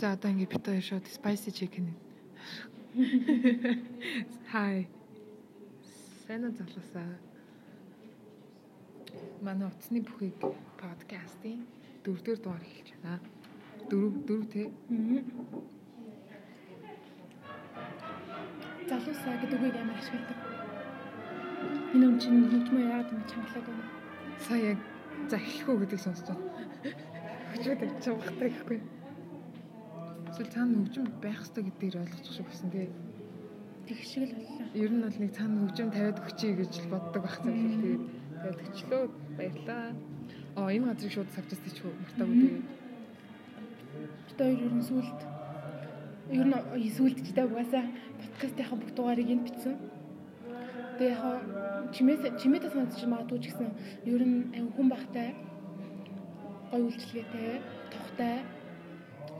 За одоо ингэ бит хоёр шууд spicy chicken. Хай. Сэна залуусаа. Манай утасны бүхийг подкастын дөрөвдүгээр дугаар эхэлж байна. Дөрөв дөрөв тий. Залуусаа гэдэг үгийг амар ашигладаг. Энэ юм чинь хөгжмөө яагаад юм чангалаад байна. Сая яг за эхлэхүү гэдгийг сонсож байна. Хөгжмөд чамхтай гэхгүй. Эсвэл цаана хөгжим байх хэрэгтэй гэдгийг ойлгочих шиг байсан тий. Тэг шиг л боллоо. Ер нь бол нэг цаана хөгжим тавиад өгчий гэж боддог байх цаа. Тэгээд тавиад өчлөө баярлаа. Аа энэ газрыг шууд савчаас тийч мартаагүй тэгээд. Бид хоёр ер нь сүлд ер нь сүлд ч даа угаасаа подкастынхаа бүх дугаарыг энд бичсэн. Тэгээ яг чимээс чимээдээ сонсож магадгүй ч гэсэн ер нь хүн багтай гой үйлчлэгээтэй, тухтай,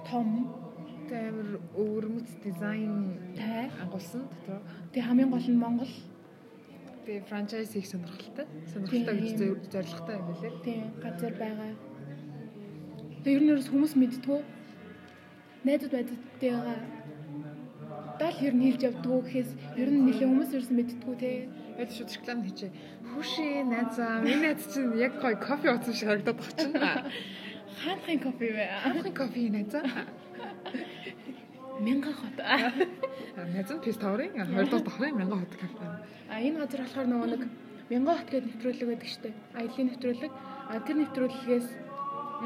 том Тэ амар өвөрмөц дизайн тай. ангуулсан дотор. Тэгээ хамгийн гол нь Монгол. Тэгээ франчайз хийх сонирхолтой. Сонирхолтой гэж зорилготой юм билээ. Тийм газар байгаа. Тэгээ ер нь ерөөс хүмүүс мэддгүү. Найзууд найзуудтайгаа дал ер нь хэлж явдгүү гэхээс ер нь нэлээ хүмүүс ерөөс мэддгүү те. Яг шууд реклам хийчээ. Хүшээ найзаа. Миний найз чинь яг гоё кофе уусан шиг харагдаад баг чинь. Хаанхын кофе вэ? Хамхын кофе найзаа. Мянган хот. Пис таврын 20 дахь давхрын 1000 хот кофе. А энэ газар болохоор нөгөө нэг мянган хот гэдэг нэвтрүүлэг байдаг штэ. Аялын нэвтрүүлэг. А тэр нэвтрүүлгээс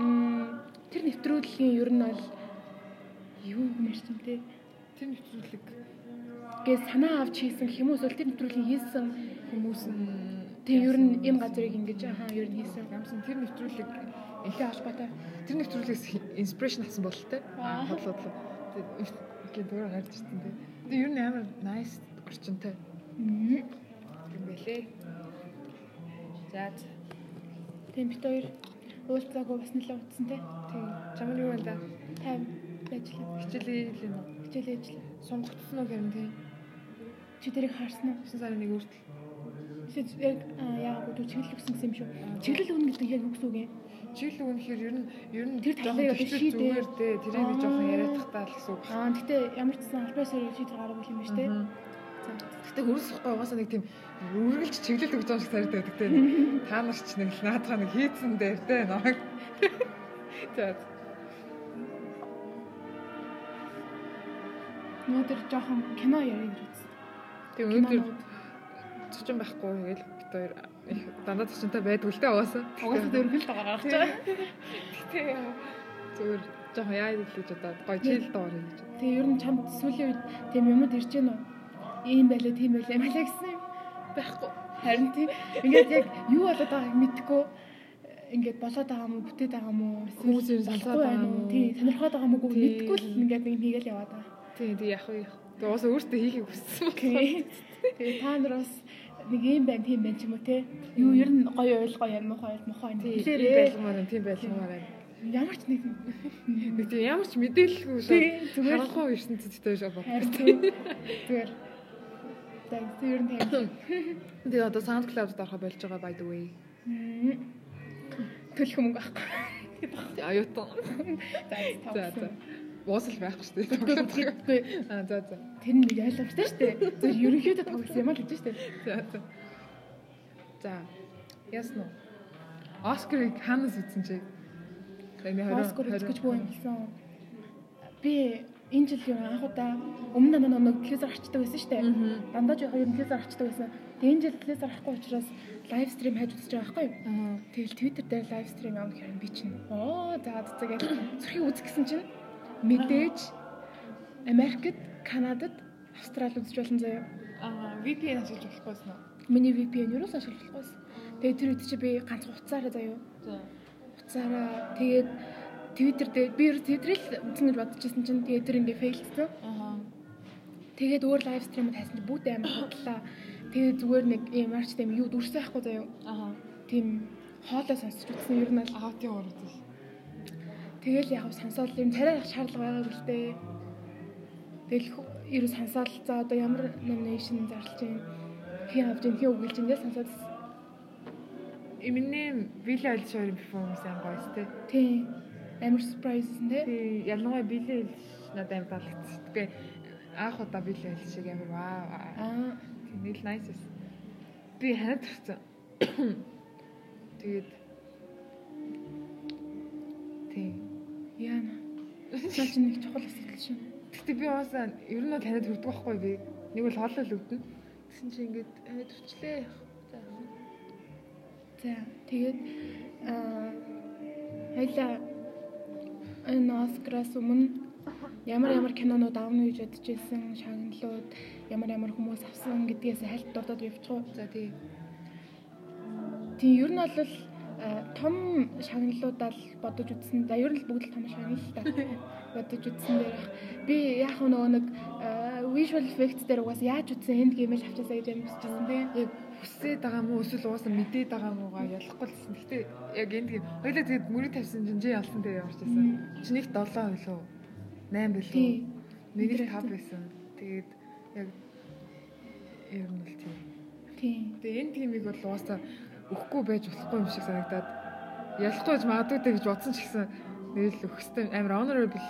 м тэр нэвтрүүлгийн ер нь бол юу юмэрсэн те. Тэр нэвтрүүлэг Гээ санаа авч хийсэн уу эсвэл тэр нэвтрүүлгийн хийсэн хүмүүс нь тэг ер нь энэ газрыг ингэж хаа ер нь хийсэн. ямсан тэр нэвтрүүлэг Ихэ холбоотой. тэр нэвтрүүлгээс инспирэшн авсан бололтой. Аа. Дөрөв гарч ирсэн тий. Тэгээ ер нь амар nice орчинтой Мм. юм байлээ. За Тийм бит хоёр уулзаагүй бас нэлээд утсан те. тийм чамд юу вэ да? Тайм ажиллаа. Хичээлээ хэлээ нөө. Хичээл ажиллаа. Сонгогдсон уу гэм тийм. Чи тэрийг харсан уу? 9 сарын 1 хүртэл. Эсвэл яг аа яагаад чиглэл өгсөн гэсэн юм шүү. Чиглэл өгнө гэдэг яг юу гэсэн үг юм? Чиглэл өгнөхээр ер нь ер нь Тэр төвчл шийдээ. зүгээр дээ. Тэрийг нэг жоохон яриад тахтаа л гэсэн үг. Аа гэтээ ямар ч гэсэн албаа сарын шийдвэр гаргав юм те. Мгм. За. Гэтэ хөрсөхгүй угаасаа нэг тийм үргэлж чиглэл өгч байгаа шиг санагдаад байдаг тийм. Та нар ч нэг л наадхаа нэг хийцэн дээр дээ намайг. За. Өнөөдөр жоохон кино ярих гэж үзсэн. Тэгээ өнөөдөр цочин байхгүй тэгэл бит хоёр их дандаа цочинтай байдгүй л дээ угаасаа. Угаасаа дөрвөл дугаар гаргаж байгаа. Гэтэ зүгээр жоохон яа гэж одоо гоё чийл доор юм гэж. Тэгээ ер нь чамд сүүлийн үед тийм юмуд ирж гэнэ үү? Ийм байлаа, тийм байлаа, юм байлаа гэсэн юм байхгүй. Харин тийм ингээд яг юу болоод байгааг мэдэхгүй ингээд болоод байгаа юм уу, бүтээд байгаа юм уу? Хүмүүс ер нь сонсоод байгаа юм уу? Тийм, сонирхоод байгаа юм уу Тийм. мэдэхгүй л ингээд нэг хийгээл яваад байгаа. Тий, тий яг уу. Тэгээ угаасаа өөртөө хийхийг хүссэн. Тэгээ та нар бас нэг юм байна, тийм байна ч юм уу те. Юу ер нь гоё ойлгоо юм уу, гоё мохоо юм. Хэлээрээ байлгамаар тийм байлгамаар байна. ямар ч нэг Нэг тийм ямар ч мэдээлэлгүй зүгээр Харахгүй ирсэн цэцтэй шүү бод. харин тийм. Зүгээр. За ер нь тийм. Тэгээ одоо SoundCloud-д орохо болж байгаа by the way. Төлөх юм байхгүй. Аюутан. За За. Уусал байхгүй шүү дээ. Тэгэхгүй Аа за за. тэр нэг ойлгомжтой шүү дээ. Зөв ерөнхийдөө тоглосон юм аа л гэж шүү дээ. За за. За. Ясно. Оскарыг ханаас үзсэн чи? Оскар үзэж бүү юм хэлсэн. Би энэ жил юу анх удаа өмнө нь нэг телевизээр арчдаг байсан шүү дээ. Дандаа жоох ер нь телевизээр арчдаг байсан. Тэгээ энэ жил телевизээр арахгүй учраас лайв стрим хайж үзэж байгаа байхгүй юу? Тэгэл Twitter дээр лайв стрим явах хэрэг би чинь. Оо за за гэж зүрхийг үзэх гэсэн чинь мэдээж Америкт, Канадад, Австрали үзэж болно заяа. Аа, VPN ашиглаж болохгүйсэн үү? Миний VPN юу ч ашиглах байсан. Тэгээ тэр үед чи би ганц хуцаараа заяа. За. Хуцаараа тэгээд Twitter дээр би ер Twitter-ийг л үзэн гэж бодож байсан чинь тэгээд тэр ингээ фейлдсэн. Аа. Тэгээд өөр лайв стримд хайсан чинь бүгд амар хотлаа. Тэгээд зүгээр нэг юм арч тийм юу дүрсэн байхгүй заяа. Аа. Тийм хоолой сонсч үзсэн ер нь л Аа, тийм урд. Тэгэл яг ер нь царай шаардлага байгаа гэлтэй. Тэгэл хө- ер нь сонсоод за одоо ямар номинашн зарлж байна. Хин авч ийн хин үгэлж ингээд сонсоод Eminem Billie Eilish-ийн перформанс ам гоёс тээ. тий. амар surprise тий. тий ялангуяа билээ хэлж надад амар таалагдсан. Тэгээ анх удаа билээ хэлж шиг амар вау. Аа нийл nice байсан. Би ханад төрсөн. Тэгээд тийм яана. Цааш нэг чухал асуудал шүү. Гэтэ би уусаа ер нь танад хүрдэг байхгүй би. Нэг бол хоолол өгдөн. Тэгсэн чинь ингээд танад төрчлээ. За. За тэгээд аа хоёлаа энэ Оскараас өмнө ямар ямар кинонууд авна гэж бодож ирсэн шагналууд ямар ямар хүмүүс авсан гэдгээс хальт дурдаад явчих уу. За тий. Тийм ер нь бол том шагналуудаа л бодож үзсэн. За ер нь л бүгд л том шагнал л та. бодож үзсэн дээр би яг нөгөө нэг а, visual effects дээр угаас яаж үзсэн энд гэмэл авчаасаа гэж юм хүсчихсэн тийм. Яг хүсээд байгаа мó эсвэл уусаа мэдээд байгаа муугаа ялахгүй л гэсэн. Гэтэ яг энд гээд хоёлаа тэгээд мөрөд тавьсан жинжээ ялсан дээр явж байсан. Чи нэг 7 байлоо. 8 байлоо. Тийм. Нэг л Интерактив. 5 байсан. Тэгээд яг ер нь л тийм. Тийм. Тэгээ энэ тимийг бол уусаа өгөхгүй байж болохгүй юм шиг санагдаад ялахгүй гэж магадгүй дээ гэж бодсон ч гэсэн нэрэл өгөхстэй амар honorable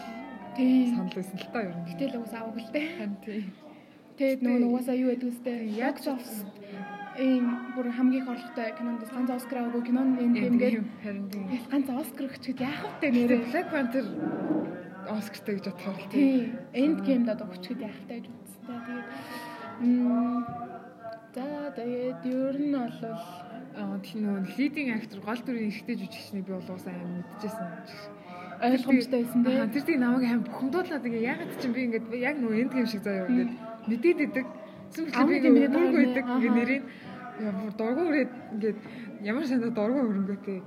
Тийм. санал байсан л та ер нь. Гэтэл дээ. харин тийм. Тэгээд нөгөө нугасаа юу гэдэг үстэй Яг office ийм бүр хамгийн их орлоготой кинонд ганц Оскар аваагүй кинон энэ ингээд харин тийм. ганц Оскар өгчөд яах вэ Нэрээ. Black Panther Оскартай гэж бодохоор л тийм. Энд гейм дад өгчөд яах вэ гэж үзсэн. За тэгээд м за тэгээд ер нь бол Тийм нөгөө leading actor гол дүрийн эрэгтэй жүжигчнийг би бол уусаа амар мэдчихсэн. ойлгомжтой байсан тийм. тэр тийг намайг аим бухимдуулаад ингээ ягаад ч би ингээд яг нөгөө энд гэм шиг заяа ингээд мэдээд идэг. Сүмхлээ би Амд ингээ мэдээд дургу байгаа идэг ингээ бүр дургу өрөөд ингээд ямар санаа дургу өрөнгөтэй.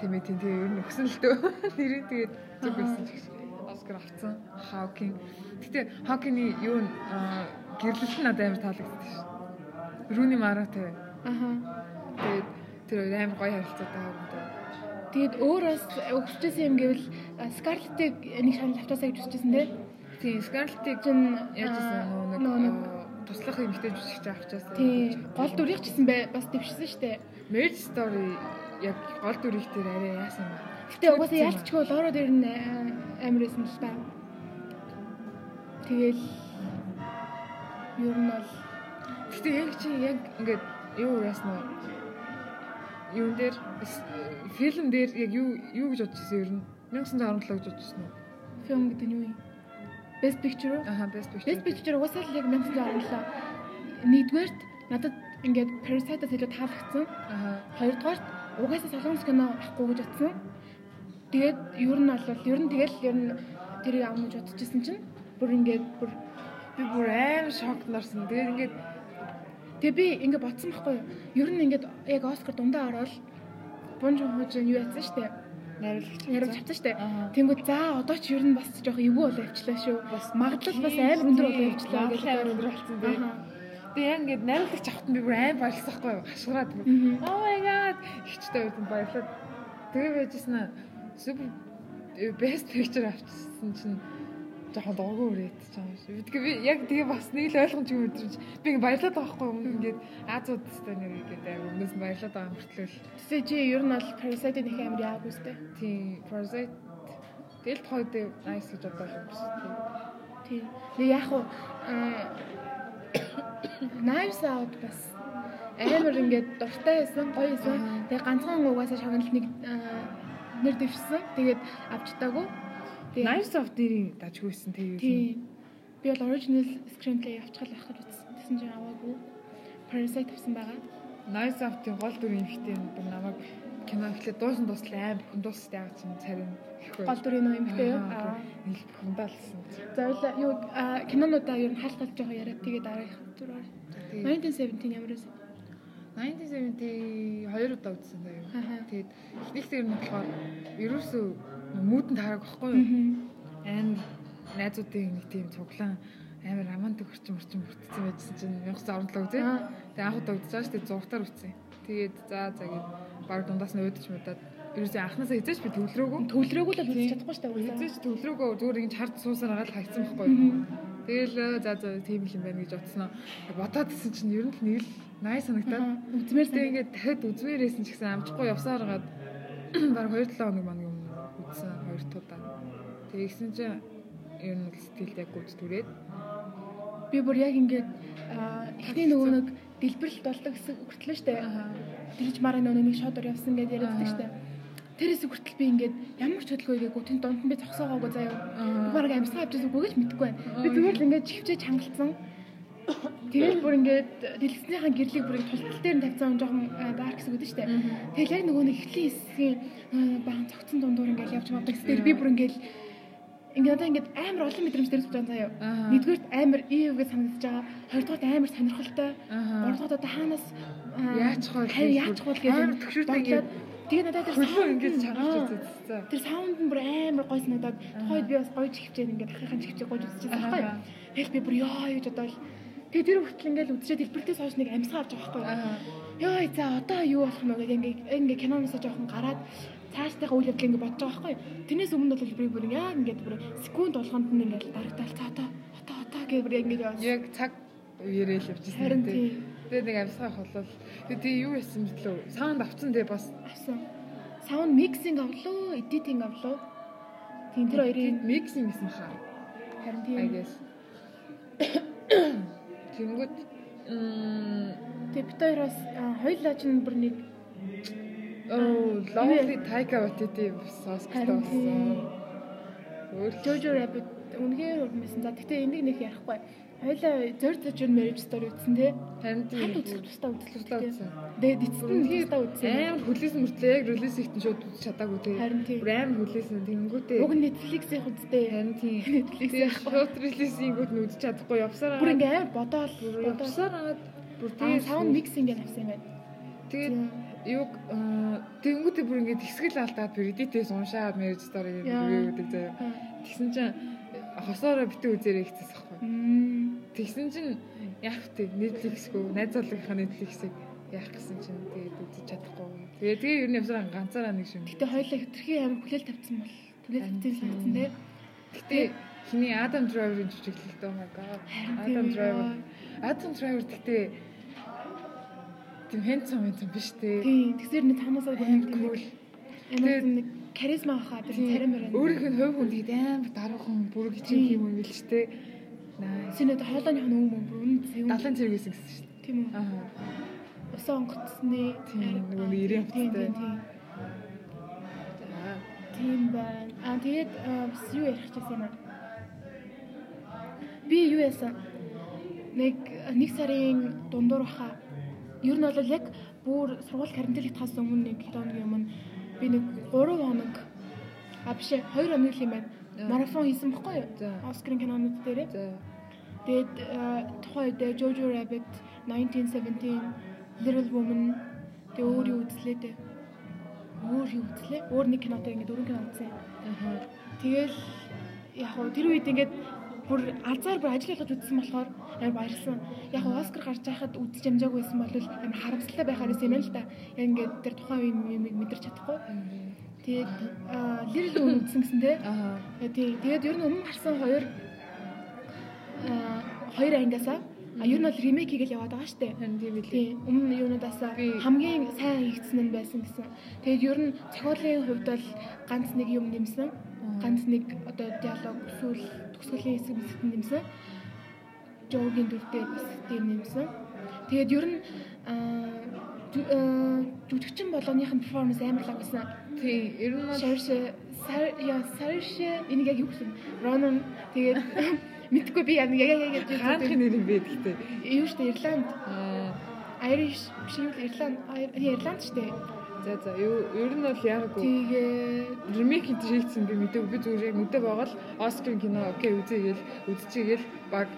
Тийм ээ тийм тийм ер нь өгсөн л дөө. Нэрийн тэгээд зүг байсан ч гэсэн. Оскар авцсан. Хawking. Гэтэ Hawking-ы юу н гэрлэлт нь надад амар таалагдсан шүү. Рүни Маратай. Аха. Тэгээд тэр амар гоё харилцаатай байгаа. Тэгээд өөрөөс өгчээсэн юм гэвэл Scarlett-ийг нэг шанал авчаасаа гэж үзчихсэн тийм. Тийм, Scarlett-ийг Чин яажсэн нөгөө нөгөө нэг туслах эмэгтэй жүжигч авчаасан. тийм гол дүрийг ч гэсэн бай бас шүү дээ. Marriage Story яг гол дүрийг дээр арай яасан юм. Гэтэ угаасаа яалтчгүй Лоро дээр нь амар байсан л та. Тэгэл ер нь бол Гэтэ яг чи яг ингээд юу яасан нь юун дээр фильм дээр яг юу юу гэж бодож ирсэн ер нь 1917 гэж бодож ирсэн үү? фильм гэдэг нь юу юм? Best Picture уу? Аха, Best Picture. Best Picture угаасаа л яг 1917. Нэгдүгээрт надад ингээд Parasite-аас илүү таалагдсан. Аха. Хоёрдугаарт угаасаа солонгос кино авахгүй гэж бодсон. Тэгээд ер нь бол ер нь тэгэл ер нь тэрийг авах гэж бодчихсон чинь бүр ингээд бүр би бүр аим шокт нарсан. Тэгээд ингээд Тэгээ би ингээд бодсон байхгүй юу? Ер нь ингээд яг Оскар дундаа ороод Жон Хожин юу яатсан штэ. найруулагч Яриад чавцсан штэ. Тэнгүүд за одоо ч ер нь бас жоох эвгүй болоо явчлаа шүү. Бас магадлал бас амар өндөр болоо явчлаа гэж амар өндөр болсон дээ. Тэгээ яг ингээд найруулагч нь би бүр аим баярлсан хгүй юу? Мгм. Oh my god. Хичтэй үрдэн баярлаад. Тэгээ байжсэн супер э, best picture авчихсан чинь жоохон дургу өрөөд чам шүү. Тэгээ би яг тэгээ бас нэг л ойлгомж юм өдрөж би ингээ баярлаад байгаа хгүй юм ингээд Азууд тест нэр ингээд аа өмнөөс баярлаад байгаа мөртлөө Тэсээ чи ер нь бол Parasite нэг амар яаг үстэй. тийм Parasite тэгэл тохойд nice гэж бодож юм биш. Тийм. Нэг яг уу Knives Out бас амар ингээд дуртай байсан, гоё байсан. Тэгээ ганцхан угаасаа шагналт нэг нэр дэвшсэн. Тэгээд авч таагүй. Knives of дэрийн дажгүйсэн тэгээ юм. Би бол original screenplay авчихал байх гэж үзсэн. Тэсэн чинь аваагүй. Parasite авсан байгаа. Knives of-ийн гол дүрийн ихтэй бүр намайг кино ихлэ дуусан туслаа аим дуустай байгаа чинь царин. Гол дүрийн нөө юмтэй юу? Хундаалсан. За уйлаа юу аа, кинонуудаа ер нь хаалтал жоохон яриад тэгээд дараах. Тэгээд 1917 ямар байсан? 1972 удаа үзсэн заяа. Тэгээд ихнийхтэй нь болохоор ерөөсөө мүүдэн таарах байхгүй юу? Амар найзуудын нэг тийм цуглаан амар романтик орчин орчин бүрдсэн байжсэн чинь 1917 үзээ. Аа. Тэгээд анх удаа үзэж байгаа шүү дээ зургатаар үзсэн. Тэгээд за за гээд баг дундаас нь өөдөж мудаад ерөөсөө анхнаасаа хизээч би төвлөрөөгүй. Төвлөрөөгүй л үзэж чадахгүй шүү дээ. Хизээч төвлөрөөгүй зүгээр ингэж хард суусаар агаад хайцсан байхгүй юу? Тэгэл за за тийм л юм байна гэж бодсноо. Бодоод исэн чинь ер нь л нэг л най санагтаад Аа. Үзмээр сайн. ингээд дахиад үзмээрсэн ч гэсэн амжихгүй явсаар гаад баг 2-7 хоног маань юм үзсэн хоёр удаа. Тэгсэн чинь ер нь сэтгэлд яг гүйц түрээд Би бүр яг ингээд эхний нөгөө нэг дэлбэрэлт болдог гэсэн хүртлээ штэ. Тэгж мараа нөгөө нэг шодор явсан гэдээ яриаддаг штэ. Тэрээс хүртэл би ингээд ямар ч хөдөлгөөгөө тэн донд нь би зогсоогоогүй заяа. Бараг амьсгаа авчихсан үгүй гэж мэдэхгүй байна. Би зүгээр л ингээд чивчээж хангалцсан. Тэгээд бүр ингээд дэлгэцнийхаа гэрлийг бүр тултал дээр нь тавьсан жоохон дарк гэсэн үг дээ. Тэгэл яг нөгөө нэг эхлийн хэсгийн баан цогцсон дундуур ингээд явж байгаа гэсээр би бүр ингээд ингээд одоо ингээд амар олон мэдрэмжтэй сууж байгаа заяа. Нэгдүгээрт амар ив гэж санагдаж байгаа. Хоёрдугаарт амар сонирхолтой. Гуравдугаарт одоо хаанаас Яаж хол яаж хол гэж амар төгшөртэй ингээд Тэгээ надад тэр хөлөө чангалж Аа. үзсэн. Тэр саунд нь бүр амар гой санагдаад тухайд би бас гоё чихвчээд ингээд ахыхын чихвчээ гойж үзчихсэн байхгүй юу. Тэгэл би бүр ёо гэж бодоод тэгээ тэр хүртэл ингээд үдчихэд дэлбэртээс хойш нэг амьсгаа авч байгаа байхгүй юу. Ёо за одоо юу болох юм бэ гэдэг ингээд ингээд киноноосоо жоохон гараад цаашдынхаа үйл явдлыг ингээд бодож байгаа байхгүй юу. Тэрнээс өмнө бол би бүр яг ингээд бүр секунд болгонд нь ингээд дарагдал цаа одоо одоо одоо гэж бүр ингээд яваа. Яг цаг үерээ л явчихсан. Харин тий. тийм Тэгээ нэг амьсгаа холол. Тэгээ юу яасан мэтлээ. Саунд авцсан тэгээ бас авсан. Саунд миксинг авлаа, эдитинг авлаа. Тийм тэр хоёрын миксинг гэсэн хаа. харин I тийм guess. Тэнгүүд м Тэгээ бит хоёроос аа, хоёулаа ч бүр нэг оо lovely Waititi сосктой харин болсон. Өөр Jojo Rabbit үнэхээр урмсан. За гэтээ энийг нэг ярихгүй. Хоёулаа зөр зөжөр marriage story үзсэн тий. танд Ханд үзэх тустай үзлээ. Тэгээд эцэст нь тустай үзсэн. Амар хүлээсэн мөртлөө яг релиз ихтэн шууд үзэж чадаагүй тэгээ. Харин тийм. Бүр амар хүлээсэн тэнгүүтээ. Уг нь Netflix-ийн үзтэй. Харин тийм. Netflix Тэгээ шууд релизингүүд нь үзэж чадахгүй явсараа. Бүр ингээ амар бодоол агаад бүр тэгээ саунд миксинг гэж авсан юм байна. Тэгээд юг тэнгүүтээ бүр ингээд хэсгэл алдаад би Reddit-ээс уншаад marriage story Яа. гэдэг заяа. Тэгсэн чинь хосоороо битүү үзээрэй гэсэн байхгүй. Тэгсэн чинь яах вэ? Netflix-гөө найз залгийнхаа Netflix-ийг яах гэсэн чинь тэгээд үзэж чадахгүй. Тэгээ тэгээ ер нь явсараа ганцаараа нэг шиг. Гэтэ хоёулаа хитрхи амар хүлээл тавьсан бол хүлээл тавьсан санагдсан тий. Гэтэ хиний Adam Driver-ын жүжиглэлтэй oh my god. Adam Driver. Adam Driver гэтээ тийм handsome handsome биш дээ. Тийм. Тэгсэр нэг танаасаа гүн cool. Амар нэг каризма хаа тэр царим мөрөн. Өөрийнх нь хувь хүн тэгээд амар даруухан бүрэг чинь юм юм билж тээ. Наа. Синэд нь өмнө бүр үнэ зөв. Далайн зэрэг гэсэн шүү дээ. Тийм үү. Аа. Усаа онгоцсны Тийм, нэг ирээ тийм хувцастай. тийм байна. Аа тэгээд бас юу ярих гэсэн юм аа. Би юу яасан? Нэг нэг сарын дундуур баха. Ер нь бол яг бүр сургууль карантинлахаас өмнө нэг 7 хоногийн өмнө би нэг 3 хоног а биш ээ 2 хоног л юм байна. Марафон хийсэн баггүй юу? За. Оскарын кинонууд дээр. Тэгээд аа, тухайн үед Jojo Rabbit 1917 Little Woman тэг өөр юу үзлээ дээ. Өөр юу үзлээ? Өөр нэг кинотой ингээд дөрвөн кино үзсэн. Тэгэл яг хоо тэр үед ингээд бүр алзаар бүр ажил болгож үзсэн болохоор амар баярлсан. Яг Оскар гарч байхад үзэж амжаагүй байсан бол амар харамсалтай байхаар юм л да. Яг ингээд тэр тухайн үеийн юм мэдэрч чадахгүй. Тэгээд Little Woman үзсэн гэсэн тий. Аа. Тий. Тэгээд ер нь өмнө гарсан хоёр хоёр ангиасаа а ер нь бол ремейк хийгээл яваад байгаа штэ. Тийм билээ. Өмнө юунуудаас Би- хамгийн сайн хийгдсэн нь байсан гэсэн. Тэгээд ер нь зохиолын хувьд бол ганц нэг юм нэмсэн. Ганц нэг одоо диалог эсвэл төгсгөлийн хэсэг хэсэг нэмсэн. Жогийн дүртэй тийм нэмсэн. Тэгээд ер нь жүжигчин болгоных нь перформанс амар лаг байсан. Тийм. Ер нь бол сар я сарш энийг яг юу гэсэн Ронон тэгээд мэдгүй би яг яг яг яг хаанхын нэр юм бэ гэхдээ. юу штэ Ирланд Аа. Irish биш юу Ирланд Ир- Ирланд штэ За за. Юу ер нь бол яг гоо тэгээд ремейк хийж хийгдсэн би мэдээгүй би зүгээр яг мэдээ байгаа л Оскарын кино окей үзээгээл үзчихэгээл баг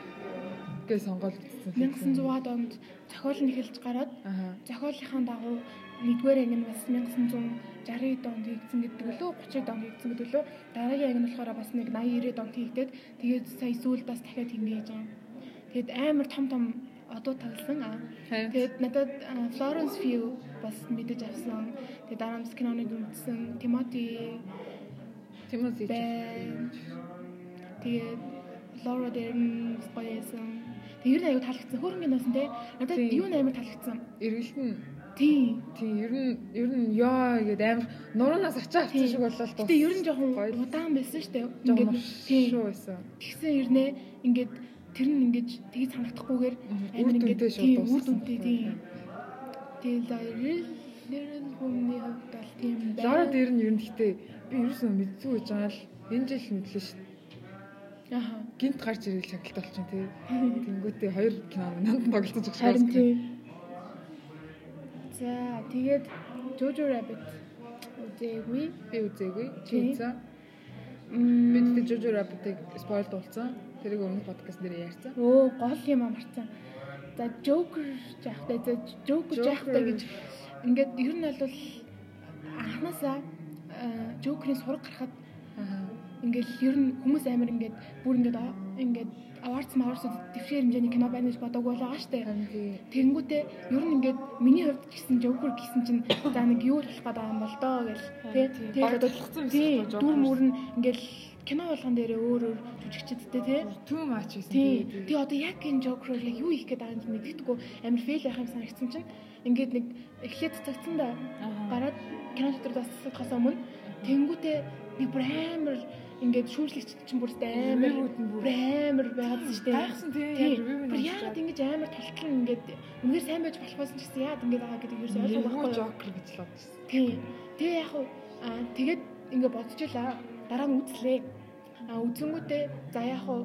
гээ сонгоол үзсэн. 1900-аад онд зохиол нь эхэлж гараад Аа. зохиолынхаа дагуу нэгдүгээр анги нь бас 1960 онд хийгдсэн гэдэг лөө 30 онд хийгдсэн гэдэг лөө дараагийн анги нь болохоор бас нэг 80 90 онд хийгдээд тэгээд сая сүүлд бас дахиад хийгээж байгаа. Тэгээд амар том том одуу тоглосон. аа. Тэгээд надад Florence Pugh бас мэдэж авсан. Тэгээд дараа нь киноныг үзсэн. Timothy байна. Тэгээд Laura Dern гоёсэн. Тэгээд ер нь аюу таалагдсан. Хөөрхөн киносон те. Надад юу нээр таалагдсан. эргэлт нь Тийм. Тийм ер нь ер нь ёо гэдэг амар нуранаас очиж авсан шиг болол дууссан. Гэтэ ер нь жоохон удаан байсан шүү дээ. жоохон тийм. шүү байсан. Тэгсэн ирнэ ингээд тэр нь ингэж тгий санагдахгүйгээр дүнтэй шууд тийм, үр дүнтэй тийм. Тэгээд нэрэн хүмүүний хувьд бол тийм байна. Лара дээр нь ер нь гэхдээ би ерөөсөө мэдгүй гэж байгаа л энэ жил мэдлээ шүү. дээ. Аха. Гинт гарч ирэл шагналт болчихно тий. Тэнгүүтээ хоёр кино нанд тоглож байгаа Харин шүү. За тэгээд Jojo Rabbit үзээгүй. Би үзээгүй. Чи үзсэн. Би Мм. тэгтээ Jojo Rabbit-ыг спойл дуулсан. Тэрийг өмнөх подкаст дээр ярьсан. Өө гол юм амарцсан. За Joker жаахтай за Joker жаахтай гэж ингээд ер нь бол анханасаа э, Joker-ийн сураг гарахад Аа. ингээд ер нь хүмүүс амар ингээд бүр ингээд ингээд awards awards дэвшээр хэмжээний кино байна гэж бодоагүй байгаа штэ. Тэнгүүтээ ер нь ингээд миний хувьд гэсэн Joker гэсэн чинь за нэг юу болох гэдэг юм бол доо гэл тий. Тэгээд тий байхгүй, Joker. дүр мөр нь ингээд кино болгон дээрээ өөр өөр жүжигчдтэй тий. Too much гэсэн. Тий. Тэгээ одоо яг энэ Joker яг юу хийх гээд байгааг мэддэггүй амар фейл байх юм санагдсан чинь ингээд нэг эхлээд цогцсон да гараад кино дотор тасцахаас өмнө тэнгүүтээ нэг бүр амар ингээд шүүжлэгч чинь бүр амар амар байгаадсан шүү дээ. Гайхсан тий. Тийм. Бүр яагаад ингэж амар талтал нь ингээд үнээр сайн байж болохоос ч гэсэн яагаад ингэж байгаа гэдэг ерөөсөй ойлгохгүй байхгүй. Joker гэж л бодсон. Тийм. Тэгээ яг хуу тэгээд ингээд бодчихлаа. Дараа нь үзлээ. Аа үзэнгүүтээ за яг хуу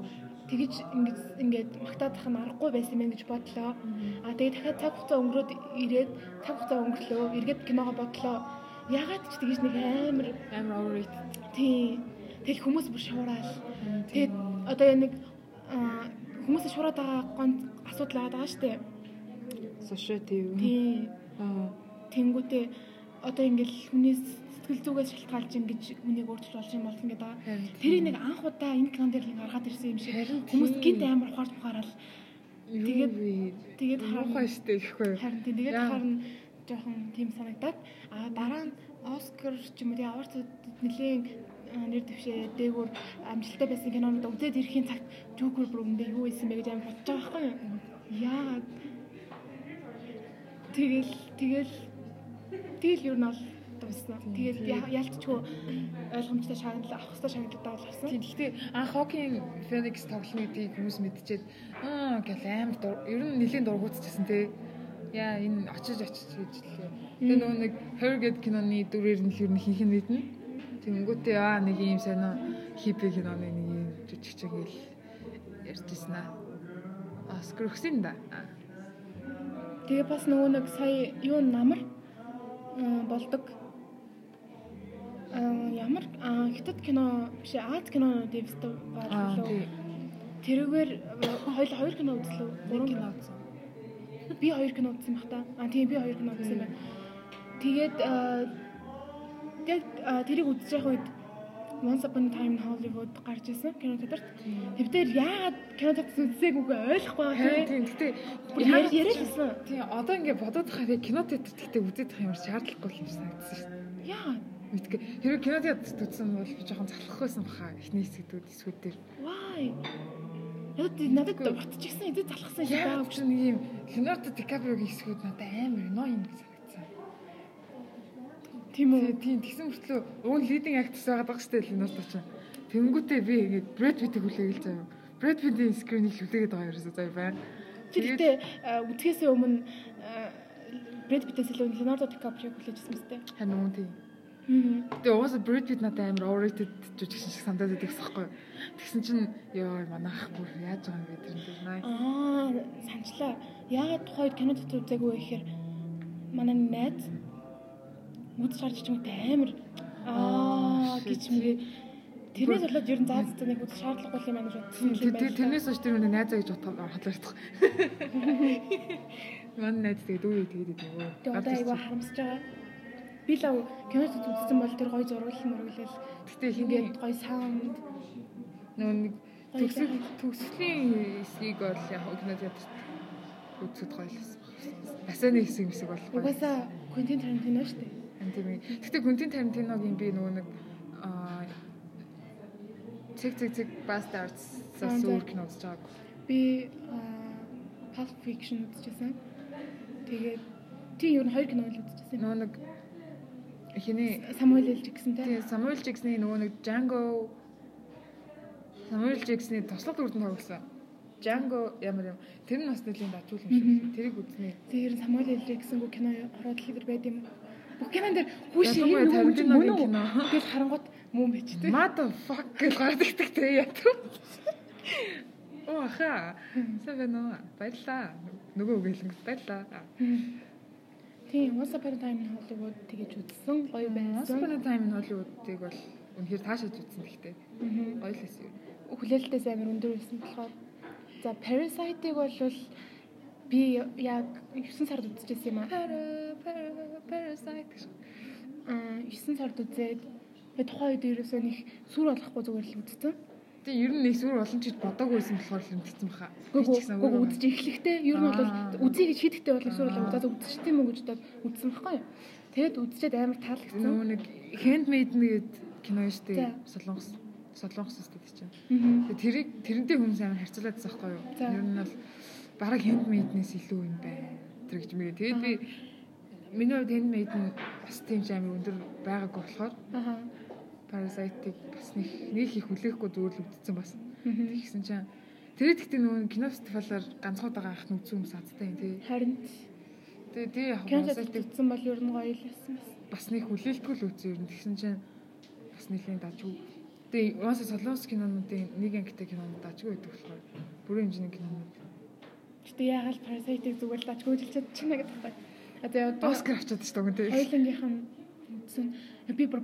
тэгэж ингээд ингээд магтаадах нь аргагүй байсан юм гэж бодлоо. Аа тэгээ дахиад цаг хугацаа өнгөрөөд ирээд цаг хугацаа өнгөрлөө. Эргээд киногоо бодлоо. Ягаад ч тэгэж нэг амар Амар overrated. тийм. Тэгэл хүмүүс бүр шуурал. Тэгээд одоо яг нэг аа хүмүүсээ шуураад байгаа гонц асуудал байгаа даа штэ. Society юу? Тийм. Аа. Тэнгүүтээ одоо ингээл хүнээс сэтгэл зүгээс шалтгаалж ингэж хүнийг өөрчилж болж юм бол ингээд байгаа. Тэрийг нэг анх удаа энэ кинон дээр нэг гаргаад ирсэн юм шиг. Хүмүүс гинт амар ухаарч ухаарал. Тэгээд Тэгээд- муухай штэ гэхгүй. Харин тэгээд харин жоохон тийм санагдаад а дараа нь Оскар ч юм уу тийм аварцууд нэлийн нэр дэвшээ дээгүүр амжилттай байсан кинонууд үзээд ирэхийн цагт Joker бүр өндөө юу исэн бэ гэж амар бодож байгаа байхгүй юу? Яагаад Тэгэл тэгэл тэгэл юу нь бол дуусна. Тэгэл я- ялцчгүй ойлгомжтой шагнал авах хэрэгтэй шагналуудаа бол авсан. Тийм гэхдээ анх Hawking Phoenix тоглоно гэдгийг хүмүүс мэдчихээд аа гэл амар ер нь нэлийн дургуутчихсан тий. Яа энэ очиж очиж гэж лээ. Тэгээ нөгөө нэг Her гэдэг киноны дүрээр нь л ер нь хийх нь мэднэ. Тэнгүүтээ аа нэг юм сонио хипи киноны нэг юм жижигчэг хэл ярьжсэн аа. Оскар өгсөн да. Тэгээ бас нөгөө нэг сая юу намар болдог. Ямар хятад кино биш Аз кино дэвстэй Аа болов. Тэрүүгээр хоёул хоёр кино үзлээ. Гурван кино үзсэн. Би хоёр кино үзсэн баг та. Аа тийм би хоёр кино үзсэн байна. Тэгээд аа, тэрийг үзэж явах үед Once Upon a Time in Hollywood гарч ирсэн кино театрт. Тэвдэр яагаад кино театрт үзсээгүйгээ ойлгохгүй Харин байгаа тийм гэхдээ тийм. Яа яриадсан. Тийм одоо ингээ бодоод хахаар яг кино театрт гэхдээ үзээд байх ямар шаардлагагүй юм санагдсан шүү дээ. Яа. Мэдгүй. Хэрвээ кино театрт үзсэн бол жоохон залхах байсан баха. Эхний хэсгүүд эсвүүд дээр. Why? Яг тийм надад ботчихсан эдээ залхсан шиг Яг байгаа. ч нэг юм Леонардо Ди Каприогийн хэсгүүд надад амар но юм гэж. Тийм үү? Тийм тэгсэн мөртлөө уг лидинг актс байгаад байгаа дээ Леонардо ч. Тэнгүүтээ би ингээд Брэд Питтийг хүлээгээл заяа. Брэд Питтийн скринийг хүлээгээд байгаа ерөөсөө заяа байна. Чи гэхдээ үзэхээсээ өмнө Брэд Питтээс илүү Леонардо Ди Каприо хүлээжсэн мэт. Харин үн тийм. Тэгээ угаасаа Брэд Питт надад амар overrated жүжигчин шиг санагдаад байдаг байхгүй. Тэгсэн чинь ёо манайх бүр яаж байгаа юм бэ тэр нь наа. Аа, санчлаа. Яагаад тухайд кино дотор үзээгүй вэ гэхээр манай найз үдс гарч чимээ амар аа гэж мгээ тэрнээс болоод ер нь заа заа нэг үдс шаардлагагүй юм байна гэж бодсон юм байна. Тэрнээс хойш тэр үнэ найзаа гэж бодоход хадлагдах. Манай найз тэгээд үгүй тэгээд нөгөө. Тэгээ одоо айгаа харамсаж байгаа. Би л кино дотор үзсэн бол тэр гоё зургуул мөрөглөл Гэтэ ингээд гоё саунд нөгөө нэг төгсөл төгслийн хэсгийг бол яг кино театрт үзэхэд гоё л байсан. Басаны хэсэг хэсэг бол гоё. угаасаа Квентин Тарантино шүү дээ. Тийм ээ. Гэтэ Квентин Тарантиногийн би нөгөө нэг аа Цэг цэг цэг Bastards зас за. өөр кино үзэж байгааг. Би аа, Pulp Fiction үзчихсэн. Тэгээд тий ер нь хоёр кино л үзчихсэн. Нөгөө нэг хиний Самуэль Л Жиксэн те. тий Самуэль Джексны нөгөө нэг Django Самуэль Джексны тослог дүрдэн тоглосон. Django ямар юм. Тэр нь бас нэлийн датуул юм шиг. Тэрийг үзнэ. Тэр Самуэль Л Жиксэнгүй кино ороод хэлэр байд юм. Бүх кинон дээр хүүш юм уу Тарантиногийн мөн үү? Тэгэл харангууд мөн байж тээ. Mother fuck гэж гараад ирдэг те ятуу. Оо ха. Сэвэнэ. Баярлаа. Нөгөө үгэлэнгс баярлаа. Тийм, Once Upon a Time in Hollywood тэгэж үзсэн. Гоё Once байсан. Upon a Time in Hollywood-ыг бол үнэхээр таашааж үзсэн гэхдээ гоё л байсан юм. Хүлээлтээс амар өндөр байсан болохоор за Parasite-ыг бол би яг 9 сард үзчихсэн юм аа. Parasite гэж. Аа 9 сард үзээд тэгээ тухайн үед ерөөсөө нэг сүр болохгүй зүгээр л үзсэн. Тэгээ ер нь нэг сүр олон ч гэж бодоагүйсэн болохоор л мэдсэн баха. Гүг үзэж эхлэхдээ ер нь бол үзье гэж хийдэгтэй бол сүр болоо за үзчихтэй юм уу гэж бодоод үзсэн байхгүй юу. Тэгээд үзчихэд амар таалагдсан. Нөгөө нэг Handmaid нэгэд кино шүү дээ. Солонгос солонгос үстэй чинь. Аа. Тэгээ тэрийг тэрнтэй хүмүүс амар харьцуулаад байсан байхгүй юу? Ер нь бол бараг Handmaid-нээс илүү юм байна. Тэр гэж мэгээ. Тэгээд би миний хувьд Handmaid нь бас тийм ч амар өндөр байгаагүй болохоор. Parasite-ыг бас нэг нэг их хүлээхгүй зүгээр л үтцсэн бас. Тэгсэн чинь тэр ихтэй нөгөө кино фестивалаар ганцхан удаага анх нь үзсэн хүмүүс азтай юм тий. Харин Тэгээ тий яг Parasite-ыг үзсэн бол ер нь гоё л байсан бас. бас нэг хүлээлтгүй л үзсэн юм. Тэгсэн чинь бас нэлийн дажгүй. Тэгээ уусаа солонгос кинонуудын нэг ангитай кинонууд дажгүй байдаг болохоор бүрэн хэмжээний кинонууд. Гэтэ яагаад Parasite-ыг зүгээр л дажгүй хэлж чадчихна гэдэг одоо Оскар авчаад шүү дээ тий. хоёулангийнх нь үзсэн. Би бүр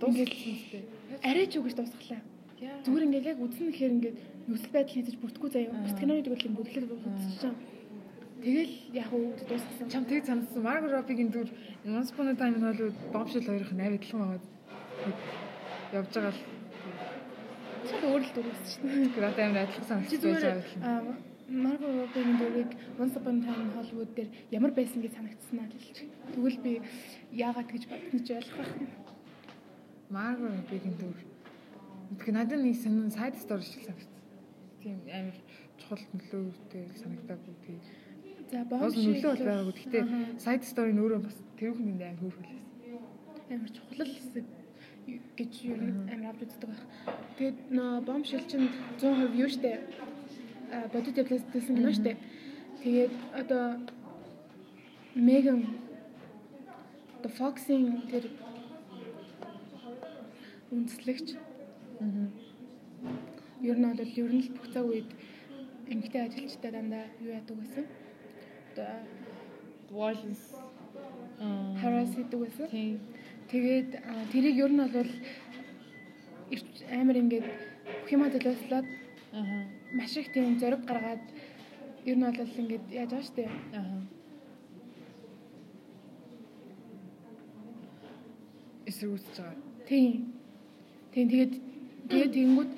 дууссан үстэй. арай ч үгэж дуусглаа. Зүгээр ингээд яг үзэн гэхээр ингээд нөхцөл байдал хийж бүрдэхгүй заяа. Бус киноны тэгвэл ингээд бүтлэр үзчихсэн. Тэгэл яг уу дуусгасан. Чам тэг санагдсан. Margot Robbie-гийн дүр Once Upon a Time in Hollywood Bombshell хоёрын найр адилхан байгаа. Явж байгаа л Чад өөр л дүрсэн шүү дээ. одоо амар адилхан Чи санагдаж байгаа Margot Robbie-ийн дүрийг Once Upon a Time in Hollywood дээр ямар байсан гэж санагдсан аа гэж. Тэгвэл би яагаад гэж бодсон ч ойлгох байх. Margot Robbie-гийн дүр. Тэгэхээр надад нэг сонин side story шиг санагдсан. Тийм амар чухал нөлөөтэй санагдаагүй тийм. За Бас бомбшэл нөлөө бол байгаагүй. Гэхдээ side story нь өөрөө бас тэр хүнд амар хөөрхөлсэн. амар чухал хэсэг гэж юу амар авч үздэг байх. Тэгээд нөө бомбшил чинь 100% юу штэ. Бодит явлаас төлсөн кино штэ. Тэгээд одоо Меган The Fox-ийн тэр үндэслэгч Аа. ер нь бол ер нь л бүх цаг үед эмгтэй ажилчтай дандаа юу яадаг байсан. Одоо Violence. Аа. harass хийдэг. Тийм. Тэгээд тэрийг ер нь бол амар ингээд бүх юма төлөөслөөд Аа. Маш их тийм зориг гаргаад ер нь бол ингээд яаж байгаа штэ. Аа. Эсрэгүүцэж байгаа. Тийм. Тийм тэгээд тэгээд тэгэнгүүт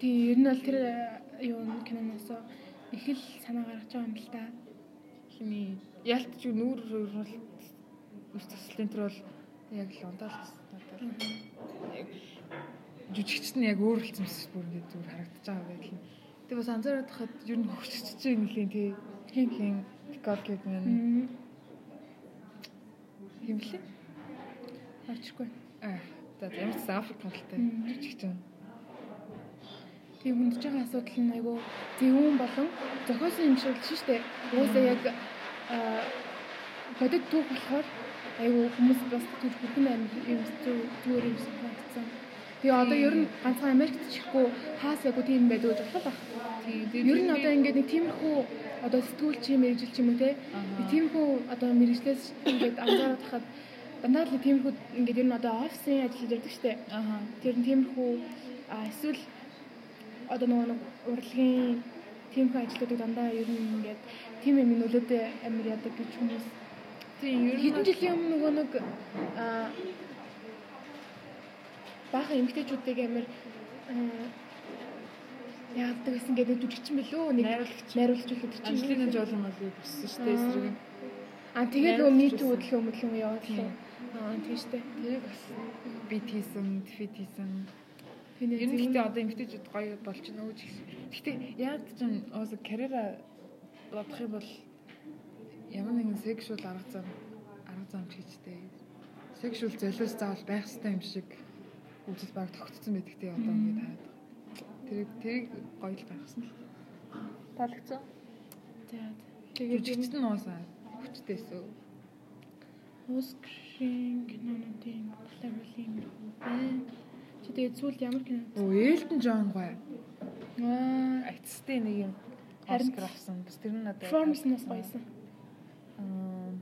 тийм ер нь бол тэр а, юу киноноос их л санаа гаргаж байгаа юм л та. Хиний ялтч нүүр бол үс таслын тэр бол яг л ундаалсан надад. Яг жүжигчт нь яг өөр хэлцэмс бүр ингэ зүгээр харагдаж байгаа байдал нь. Тэгээ бас анзаараад хахад ер нь хөвчөж чинь нэлийн тий хин хин Nicole Kidman Мм. химлээ. Орчихгүй. Аа за ямар ч Африк талтай жүжигч юм. Тийм хүндэж байгаа асуудал нь айгүй зөвүүн болон зохиосон юм шиг л шүү дээ. Уусаа яг аа бодит түүх болохоор айгүй хүмүүс бас түүх бүрхэн амир юм зү- зүгээр юм шиг бодсон. Тэгээ одоо ер нь ганцхан Америкт чихгүй хаас айгүй тийм байдаг гэж бодлоо баг. Тий Ер нь одоо ингээд нэг тиймэрхүү одоо сэтгүүлч юм мэрэгжил ч юм уу те. Би тиймэрхүү одоо мэрэгжлээс ингээд анзаараад хахад дандаа л тиймэрхүү ингээд ер нь одоо офисын ажил шүү дээ. Аа. Тэр нь тиймэрхүү эсвэл одоо нөгөө нэг урлагийн тиймэрхүү ажлуудыг дандаа ер нь ингээд тийм юм нөлөөтэй амир ядаг гэж хүмүүс Тий ер нь хэдэн жилийн өмнө нөгөө нэг а баахан эмгтээчүүдийг амир яадаг гэсэн гэдэг жүжигчин билүү нэг Найруулагч. үлдэр чинь Анжелина Жоли мал боссон шүү дээ эсрэг нь. а тэгээд нөгөө байсан. хөдөлгөөн Тийм. лээ аа тийм штэ Тэрийг бас бит хийсэн, дефит хийсэн. Ер нь гэхдээ одоо эмгтээчүүд гоё болж байна уу ч гэсэн. Гэхдээ яг ч юм ууз карьера бодох юм бол ямар нэгэн sexual арга зам арга замч гэжтэй. Sexual золиос заавал байх хэрэгтэй юм шиг үзэл баг тогтцсон байдаг тий одоо ингээд хаад. Тэрийг тэрийг гоё л гаргасан л. Таалагдсан. Тэгээд жигчт нь уусаа хүчтэйсөө. Оскрын кинонуудын клавлын байна. Чи тэгээд сүүлд ямар кино? Оо Элтон Джон гоё. Аа, Артистийн нэг юм Харин- Оскар авсан. Бас тэр нь надад Performance нь бас гоёсэн. Аа.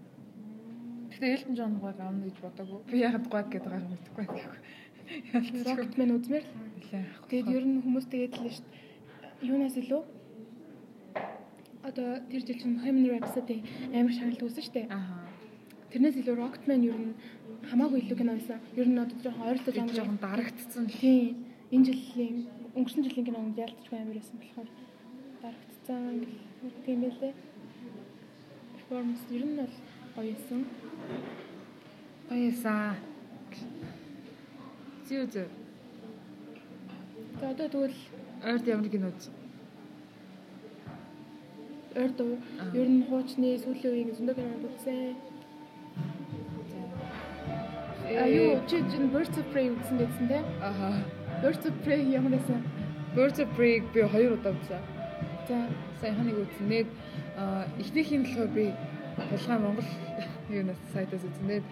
Гэтэ Элтон Джон гоё гавна гэж бодоагүй. Би яхад гоё гэдэг гарах мэдэхгүй байхгүй. Rocketman үзмээр л. Тэгээд ер нь хүмүүс тэгээд л шүү дээ. Юунаас илүү? Одоо тэр жил чинь Bohemian Rhapsody амар шагналт үүсэн шүү дээ. Аха. Тэрнээс илүү Rocketman ер нь хамаагүй илүү кино байсан. Ер нь одоо жоохон ойролцоо жанр. жоохон дарагдцсан л. Тийм. Энэ жилийн өнгөрсөн жилийн кинонд ялцчихгүй амар байсан болохоор дарагдцсан гэх юм байлээ. Performance ер нь бол гоё байсан. Баясаа. Зүү зүү. Одоо тэгвэл Ойрд ямар кино үз? ойр дуу Аа. ер нь хуучны сүүлийн үеийн зөндөө кинод үзсэн. А юу чи чин Birds of Prey үзсэн гэсэн те? Аха. Birds of Prey ямар байсан? Birds of Prey би хоёр удаа үзсэн. За Саяханыг үзсэн. Нэг нь болохоор би Булгай Монгол юунаас сайтаас үзсэн.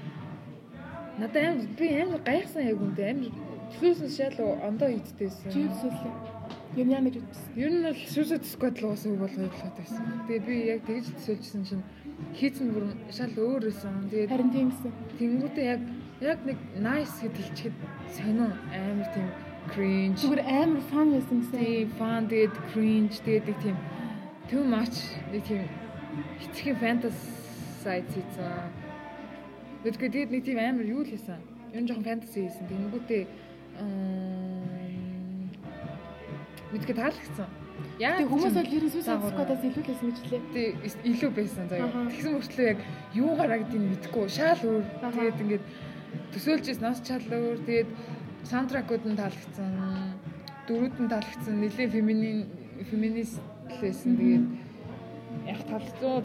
Надад амар би амар гайхсан яг үнтэй амар төсөөсөн шал ондоо хийдтэйсэн. Юм яа гэж үзсэн. Ер нь бол Suicide Squad л уусаа болгоё болоод байсан. Тэгээд би яг тэгж төсөөлжсэн чинь хийцэн бүр шал өөр байсан. Тэгээд Харин тийм гэсэн. тэнгуүтээ яг яг нэг nice гэдэл чихэд сонио амар тийм cringe Зүгээр амар фан байсан гэсэн. тийм fun тэгээд cringe тэгээд нэг тийм too much нэг тийм хитрхийн fantasize хийсэн. Тэгэхдээ тэгээд нэг тийм амар юу л хийсэн. Ер нь жоохон fantasy хийсэн. Тэнгүүтээ мэдгээ таалагдсан. Яа Тэг хүмүүс бол ер нь Suicide Заагаараа. Squad-аас илүү л байсан гэж лээ. Тэг илүү байсан заяа. Тэгсэн мөртлөө яг юу гарагдгийг мэдэхгүй шаал өөр. Тэгээд ингээд төсөөлжсэн нас чал өөр. Тэгээд саундтракууд нь таалагдсан. Дөрүүд нь таалагдсан. Нилийн феминин феминист лсэн. Тэгээд яг таалагдсан.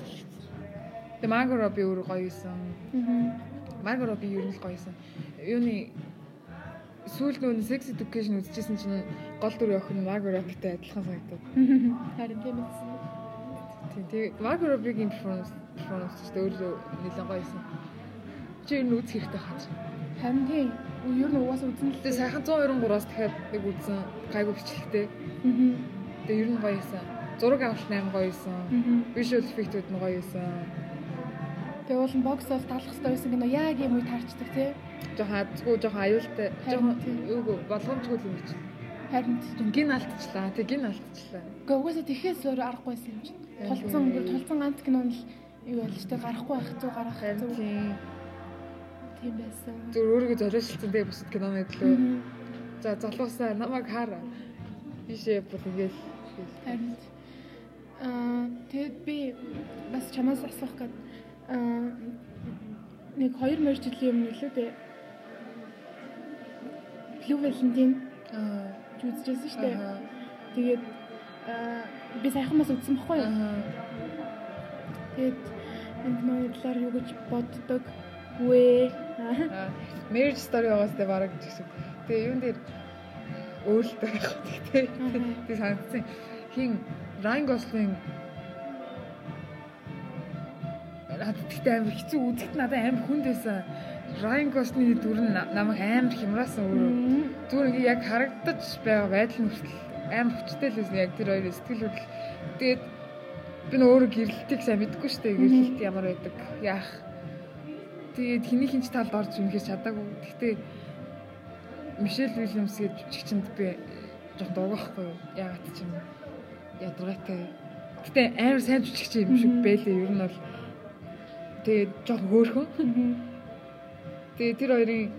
Тэгээд Марго Роби өөр гоё байсан. Аа. Марго Роби ер нь л гоё байсан. Юуны сүүлд нүүн sex education үзчихсэн чинь гол дүр охин Марго Робитэй адилхан санагдав. Харин тийм байсан. Тийм тэгээ Марго Робигийн performance performance ч өөрөө нэлээд гоё байсан. Чи ер нь үзэх хэрэгтэй хаач. Харин тийм. Ер нь угаасаа үзэн л. Тэгээ сайхан 193-аас дахиад нэг үзсэн гайгүй бичлэгтэй. Тэгээ ер нь гоё байсан. Зураг авалт 8 гоё байсан. Аа. Visual effect-үүд нь гоё байсан. Тэгээ уул нь бокс оф талах хэрэгтэй байсан кино яг юм уу таарчдаг тий. Жохон азгүй жохон аюултай. Жохон юуг болгоомжгүй юм гэж. Харин. Гин алдчихлаа. Тэг гин алдчихлаа. Гэхдээ угаасаа тэхээс өөр аргагүйсэн юм чинь. Тулцсан бүр тулцсан ганц кино нь л юу байл тий гарахгүй байх зүг гарах зүг тийм. тийм байсан. Зүр өөрийгөө зориулсан тэгээ бусад кинонод лөө. Мгм. За залуусаа намайг хаар. Бишээ бол ингээл Харин аа тэгэд би бас чамаас асуух гээд аа нэг 2 мөр жилийн өмнө лөө дээ. Blue Valentine үзчихсэн шүү дээ. Тэгээд би сайханаас үзсэн баггүй юу? Тэгээд энэ нөө талаар юу гэж боддог вэ? Marriage story байгаас тэ бараг гэсэн. Тэгээ юун дээр өөрлөлтөө байх Аха. тий санагдсан. Хин Ryan Gosling надад тэгтээ амар хэцүү үзэхэд надад амар хүнд байсан. Ryan Gosling-ийн дүр нь на- намайг амар хямраасан өөрөө. Зүгээр ингээ яг харагдаж байгаа байдал нь хүртэл амар хүчтэй л байсан яг тэр хоёрын сэтгэл хөдлөл. Тэгээд би нөө өөрөө гэрлэлтийг сайн мэдэхгүй шүү дээ. Гэрлэлт ямар байдаг яах. Тэгээд хэний хинч талд орж үнэхээр чадаагүй. Гэхдээ Мишель Вильямс гэж жүжигчэнд би жоох дуугахгүй юу. Ягаад ч юм ядаргаатай. Гэтэ амар сайн жүжигч юм шиг байлээ. Ер нь бол тэгээд жоох хөөрхөн. Мгм. Тэгээ тэр хоёрын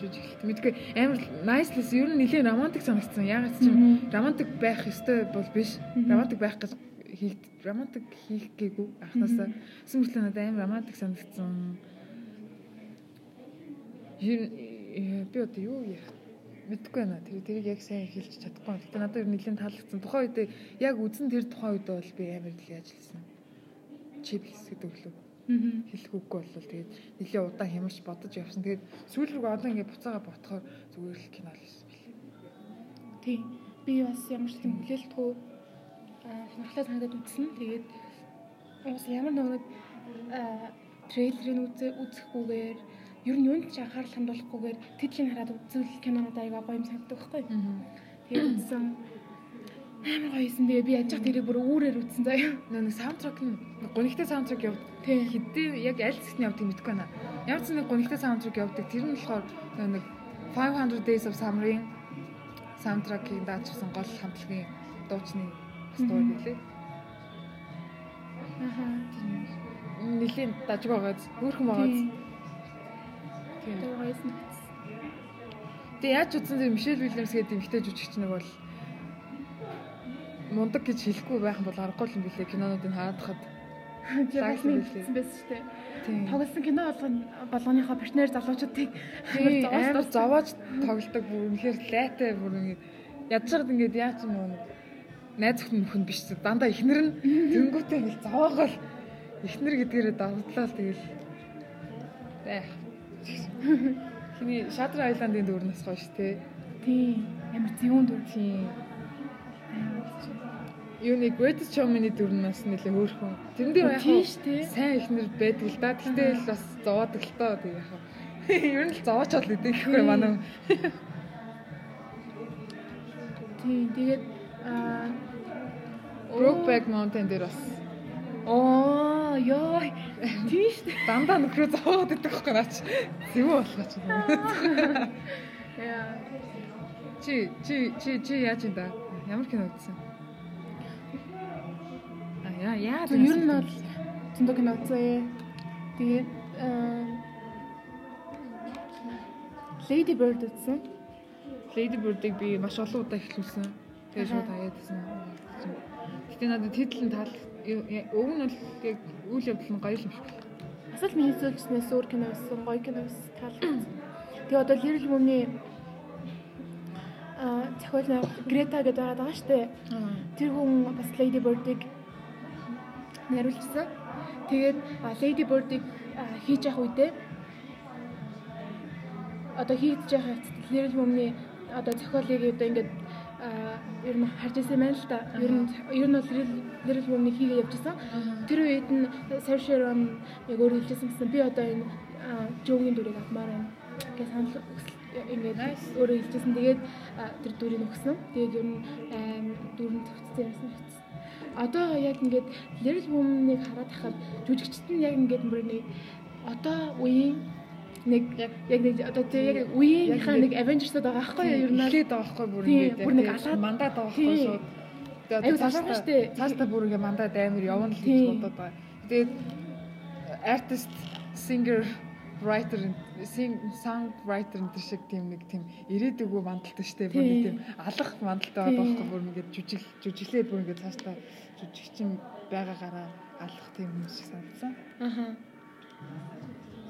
жүжиглэлт мэдгүй амар niceless ер нь нэлээд романтик санагдсан. Ягаад ч юм романтик байх ёстой бол биш. Романтик байх гэж хийх романтик хийх гээгүй анхнаасаа. Сүмэрлээ надад амар романтик санагдсан. Ер э, би одоо юу яах мэдгүй байна. Тэр тэрийг яг сайн хэлж чадахгүй. Гэтэ надад ер нь нэлээд таалагдсан. Тухайн үед яг үзэн тэр тухайн үед бол би амар их ажилласан. Chips гэдэг лөө Аа. хэлэх үггүй болвол тэгээд нэлээ удаан хямарч бодож явсан. Тэгээд сүүл рүү одоо ингээд буцаага ботхоор зүгээр л кино л байсан билээ. Тийм. Би бас ямар ч юм хүлээлтгүй сонирхолтой санагдаад үзсэн. Тэгээд бас ямар нэг аа трейлерыг үзэхгүйгээр ер нь юунд ч анхаарал хандуулахгүйгээр тэдлийн хараад үзвэл кинонод аяга гоё юм санагддаг байхгүй. Тэгээд үзсэн амар гоё юмсэн. Тэгээ би яаж ч тэрийг бүр үүрээр үзсэн заяа. Нэг саундтрак нь гонигтай саундтрак яв. Хэдий яг аль хэсэгт явдаг мэдэхгүй байна. Ямар ч нэг гонигтай саундтрак явдаг. Тэр нь болохоор нэг 500 Days of Summer-ийн саундтракийг даачсан гол хамтлагийн дуучны дуу билээ. Аха. Нилийн дажг байгааз хөөрхөн байгааз. Тийм. Тэгээ яаж утсан зэрэг Мишель Вильямс гэдэг эмэгтэй жүжигч нэг бол мундаг гэж хэлэхгүй байх бол аргагүй юм билээ кинонуудыг хараад хад. Хэлсэн байсан шүү дээ. Тийм. Тоглосон кино болгоно болгоныхоо партнер залуучуудыг Тийм, амар зовоож тоглодог бүр үнэхээр лайтай бүр ядчаад ингээд яа ч юм уу найз өхн нөхөн биш дандаа ихнэр нь тэнгүүтээ ингээл зовоогоол ихнэр гэдгээрээ давтлаа тэгэл байх. Хиний Шадр Айландын дүүрнээс хойш те. Тийм. Ямар зөвүүн дүр. Тийм. Юуны Greatest Showman-ы дүүрнээс нэлээ хөөрхөн. Тэрэндээ яг Тийм сайн ихнэр байдаг л да. Гэхдээ л бас зовоодаг л тоо тэг яг. Ер нь л зовоочод л идэг гэхгүй манай. Тийм. Тэгээд аа Brokeback Mountain дээр бас оо ёо. Тийм шүү дээ. дандаа нөхрөө зовоод идэх байхгүй наач. Зэвүү болгооч. Яа. Чи чи чи чи яаж юм да? Ямар кино үзсэн? А яа яа. Ер нь бол зөндөө кино үзээ. Тэгээд аа Lady Bird үзсэн. Lady Bird-ыг би маш олон удаа эхлүүлсэн. Тэгээ шууд хаяадсэн. Гэтэ надад тэтл нь тал өг нь бол яг үйл явдал нь гоё юм шиг. Асал миний зүйлснээс өөр кино үзсэн, гоё кино үзсэн, таалагдсан. Тэгээ одоо Little Women-ы аа зохиол нь Грета гэдэг байгаа даа штэ. Тэр хүн бас Lady Bird-ыг нариулсан. Тэгээд Lady Bird-ыг а, хийж явах үедээ одоо хийж явах явцад Little Women-ы одоо зохиолыг одоо ингээд ер нь харж ирсэн байна л да. Ер нь ер нь бол Little Women-ыг хийгээ явжсан. Тэр үед нь Saoirse Ronan яг өөр хэлжсэн гэсэн би одоо энэ Joe-ийн дүрийг авмаар байна. Гэж санал ингээд өөрөө хэлжсэн. Тэгээд тэр дүрийг өгсөн. Тэгээд ер нь дүрэн төвцсөн юмсан хэвчээ. Одоо яг ингээд Little Women-ыг хараад хахад жүжигчд нь яг ингээд бүр нэг одоо үеийн нэг Яг нэг одоо тэг яг үеийнхаа нэг Avengers-д байгаа байхгүй юу? Ер нь эхлээд байгаа байхгүй бүр Тийм, ингээд бүр нэг алаад- мандаад байгаа байхгүй Тийм. шууд. Тэгээ Аюу одоо залуухан штэ. Цаашдаа бүр ингээд мандаад амар явна л гэж Тийм. бодоод байгаа. Тэгээд artist, singer, writer, song writer энэ шиг тийм нэг тийм ирээдүгөө мандалтай штэ бүр нэг Тийм. алах мандалтай байгаа байхгүй бүр ингээд жүжиг жүжиглээд бүр ингээд цаашдаа жүжигчин байгаагаараа алах тийм юм шиг санагдсан. Аха.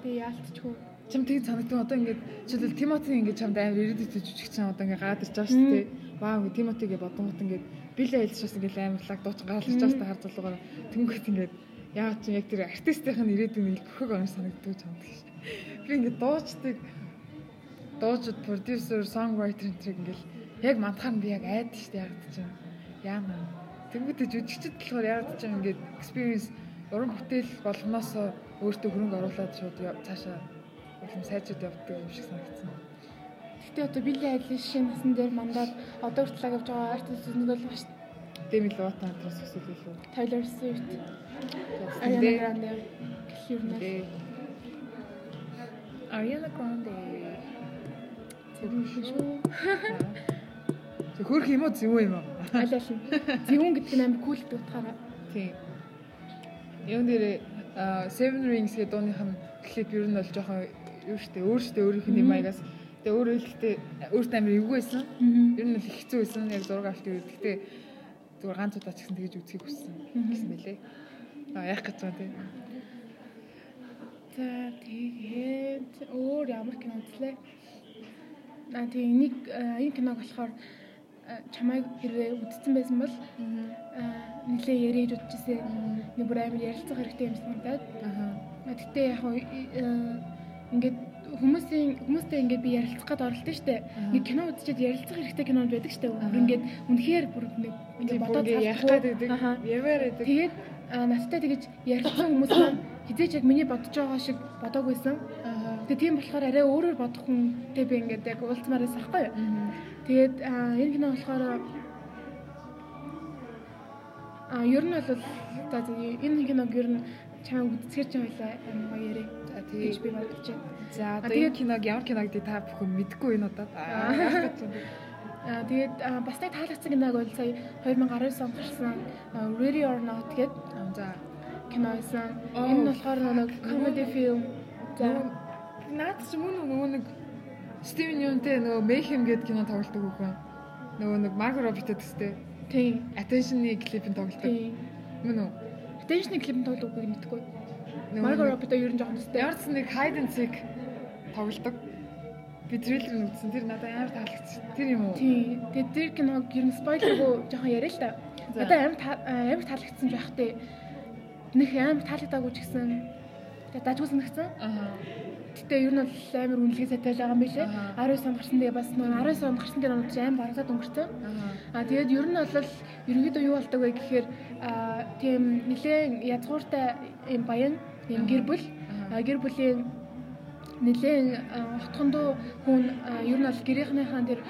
Би яалтчгүй. Чам тийг санагдсан одоо ингээд жишээлбэл Тимоти ингээд чамд амар ирээдүйд жүжигчин одоо ингээд ирж байгаа шүү дээ. Вау Тимотигээ бодонгот ингээд Билли Айлшаас ингээд амарлаг дуучин гараад ирж байгаа дээ хар залуугаар тэнгөт ингээд яагаад ч яг тэр артистийн ирээдүйн нэг бөхөг онор санагддаг чамд гэж. Би ингээд дуучдыг дуучид продюсер, songwriter энэ тийг ингээд яг мандахаар би яг айд шүү дээ ягд чинь. Яамаа. Тэнгөт жүжигчд болохоор ягд чинь ингээд experience уран бүтээл болгоноос өөртөө хөрөнгө оруулаад шууд цаашаа улам сайжраад явдаг юм шиг санагдсан. Гэтэ одоо Билли Айлишийн насан дээр мандаад одоо хүртэл явж байгаа бол ба шүү. Demi Lovato хамтраас өсөл илүү. Taylor Swift, Ariana. Grande юм. Дээ. Ariana Grande. Тэг хөрх юм уу зөв юм уу? Аль аль. Зөвүүн гэдэг нь амар кул гэдэг утгаараа. Тийм. Юун дээр Seven Rings гэдэг дууных нь клип ер нь бол жоохон юу штэ өөр штэ өөрийнх нь юм аягаас тэгээ өөрөө хэлэхдээ өөртөө амар эвгүй байсан. Ер нь л хэцүү байсан. Яг зураг авч ирээд гэхдээ зүгээр ганц удаа ч гэсэн тэгэж үзхийг хүссэн гэсэн мэлээ. А яах гэж байгаа тийм. За тэгээд өөр ямар кино үзлээ? Аа тэгээ нэг э, энэ киног болохоор чамайг хэрвээ үдцсэн байсан бол нэлээ яриад үдчихсэн. Нэг бүр амар ярилцах хэрэгтэй юм санагдаад. Гэтэ яг ингээд хүмүүсийн хүмүүстэй ингээд би ярилцах гээд оролдсон шүү дээ. Нэг кино үзчихэд ярилцах хэрэгтэй кинонд байдаг шүү дээ. Бүр ингээд үнэхээр бүр нэг ингээд бодоод ярих байдаг. Ямаар байдаг. Тэгээд надтай тэгэж ярилцсан хүмүүс маань хизээч яг миний бодож байгаа шиг бодоагүйсэн. Тэгээ тийм болохоор арай өөрөөр бодох хүнтэй би ингээд яг уулзмаараас ахгүй юу. Тэгээд энэ кино болохоор а ер нь бол за энэ киног ер нь чамайг үзсгэр чинь байлаа амар гоё ярэ. За тэгэж би бодож байна. За одоо энэ киног ямар киног гэдэг та бүхэн мэдгүй энэ удаад. Аа тэгээд бас нэг таалагдсан киног бол сая 2019 онд гарсан Ready or Not гэдэг. За кино байсан. Энэ нь болохоор нэг comedy film. За наад чи мөн нөгөө нэг Стивен Юнтэй нөгөө Mayhem гэдэг кино тоглолдог хүүхэн. Нөгөө нэг Margot Robbie төстэй. Тийм. Attention-ы клипэн тоглолдог. Мөн үү? Attention-ы клипэн тоглолдог үгийг мэдгүй. Margot Robbie-то ер нь жоохон төстэй. Ч нэг hide and seek тоглолдог. Би трейлер үзсэн. Тэр надад амар таалагдсан. Тэр юм уу? Тийм. Тэгээд тэр киног ер нь спойлергүй жоохон яриа л та. Надад амар амар таалагдсан байх тээ. Нөх амар таалагдаагүй ч гэсэн тэгээд дажгүй санагдсан. Аа. Гэтэ ер нь бол амар үнэлгээ сайтай л байгаа юм билээ. 19 онд гарсан тэгээ бас нөө 19 онд гарсан кинонууд ч амар барагдаад өнгөрсөн. Аа тэгээд ер нь бол ерөнхийдөө юу болдог вэ гэхээр тийм нэлээд язгууртай юм баян юм гэр бүл гэр бүлийн нэлээд хотхондоо хүн ер нь бол гэрийнхнийхаа тэр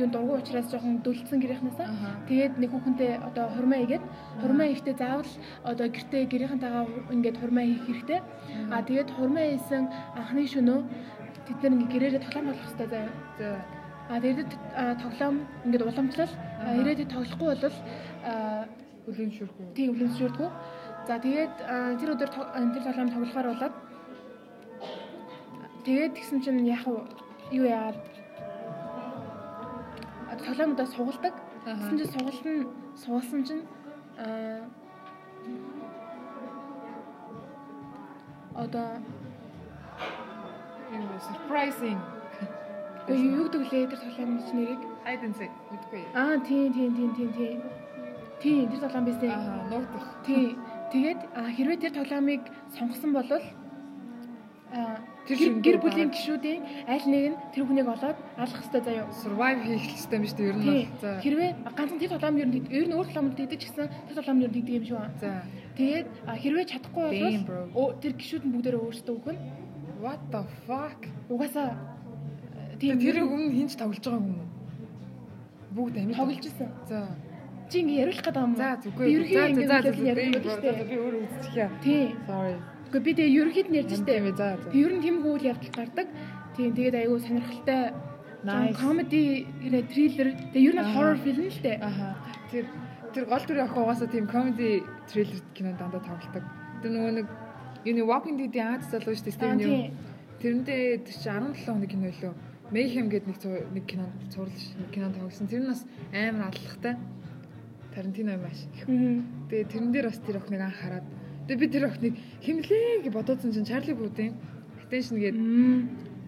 юу дургу учраас жоохон дөлдсөн гэрийнхнаасаа тэгээд нэг хүүхэнтэй одоо хурмаа игээд хурмаа ихтэй заавал одоо гэртээ гэрийнхэнтэйгээ ингээд хурмаа хийх хэрэгтэй. А тэгээд хурмаа хийсэн анхны шөнөө тэд нар ингээд гэрээрээ тоглоом болох хэрэгтэй заяа а тэгээд тоглоом ингээд уламжлал ирээдүйд тоглохгүй бол үлэмшүүрхүү тийм үлэмшүүрхүү за тэгээд тэр өдөр тэр тоглоом тоглохоор болоод Тэгээд тэгсэн чинь яг юу яагаад тоглоомдоо сугалдаг. Тэгсэн чинь сугалт нь суулсан чинь аа одоо юм surprising юу гэдэг лээ тэр тоглоомны нэрийг hide and seek мэдгүй. Аа тийм тийм тийм тийм тийм. Тийм тэр тоглоом байсан. Аа нуугдах. Тийм. Тэгээд хэрвээ тэр тоглоомыг сонгосон бол аа Тэр гэр бүлийн гишүүдийн аль нэг нь тэр хүнийг олоод алах хэрэгтэй заяа. Survive хийх хэрэгтэй юм шүү дээ. Ер нь бол за. Хэрвээ ганцхан тэр тоглоом ер нь ер нь өөр тоглоомд гэдэг ч гэсэн тэр тоглоом ер нь гэдэг юм шүү. За. Тэгээд хэрвээ чадахгүй бол тэр гишүүд нь бүгдээрээ өөрсдөө өгөх нь. What the fuck? Угаасаа тийм тэр өмнө хинч тоглож байгаа юм уу? Бүгд амир тоглож ирсэн. За. Чи ингэ яриулах гэдэг юм уу? За зүггүй. За за за би өөр үзчихье. Тийм. Sorry. Гэхдээ би тэгээ ерөнхийд нь ярьж штэ. За. Ер нь тийм үйл явдал гардаг. Тийм тэгээд айгүй сонирхолтой. Гэрээ триллер. Тэгээ ер нь horror film л дээ. Аха. Тэр тэр гол дүр ах угаасаа тийм comedy thriller кино дандаа тоглодог. Тэр нөгөө нэг юуны Walking Dead-ийн Аз залуу штэ Steven Yeun. Тэрэндээ тэр чи 17 хоногийн кино лөө. Mayhem гэдэг нэг нэг кино нэг кино тоглосон. Тэр нь бас амар аллахтай. Тарантино маш. Тэгээ тэрэн дээр бас тэр охиныг анх хараад Тэгээ би тэр охиныг химлээ гэж бодоодсон чинь Чарли Буудын attention гээд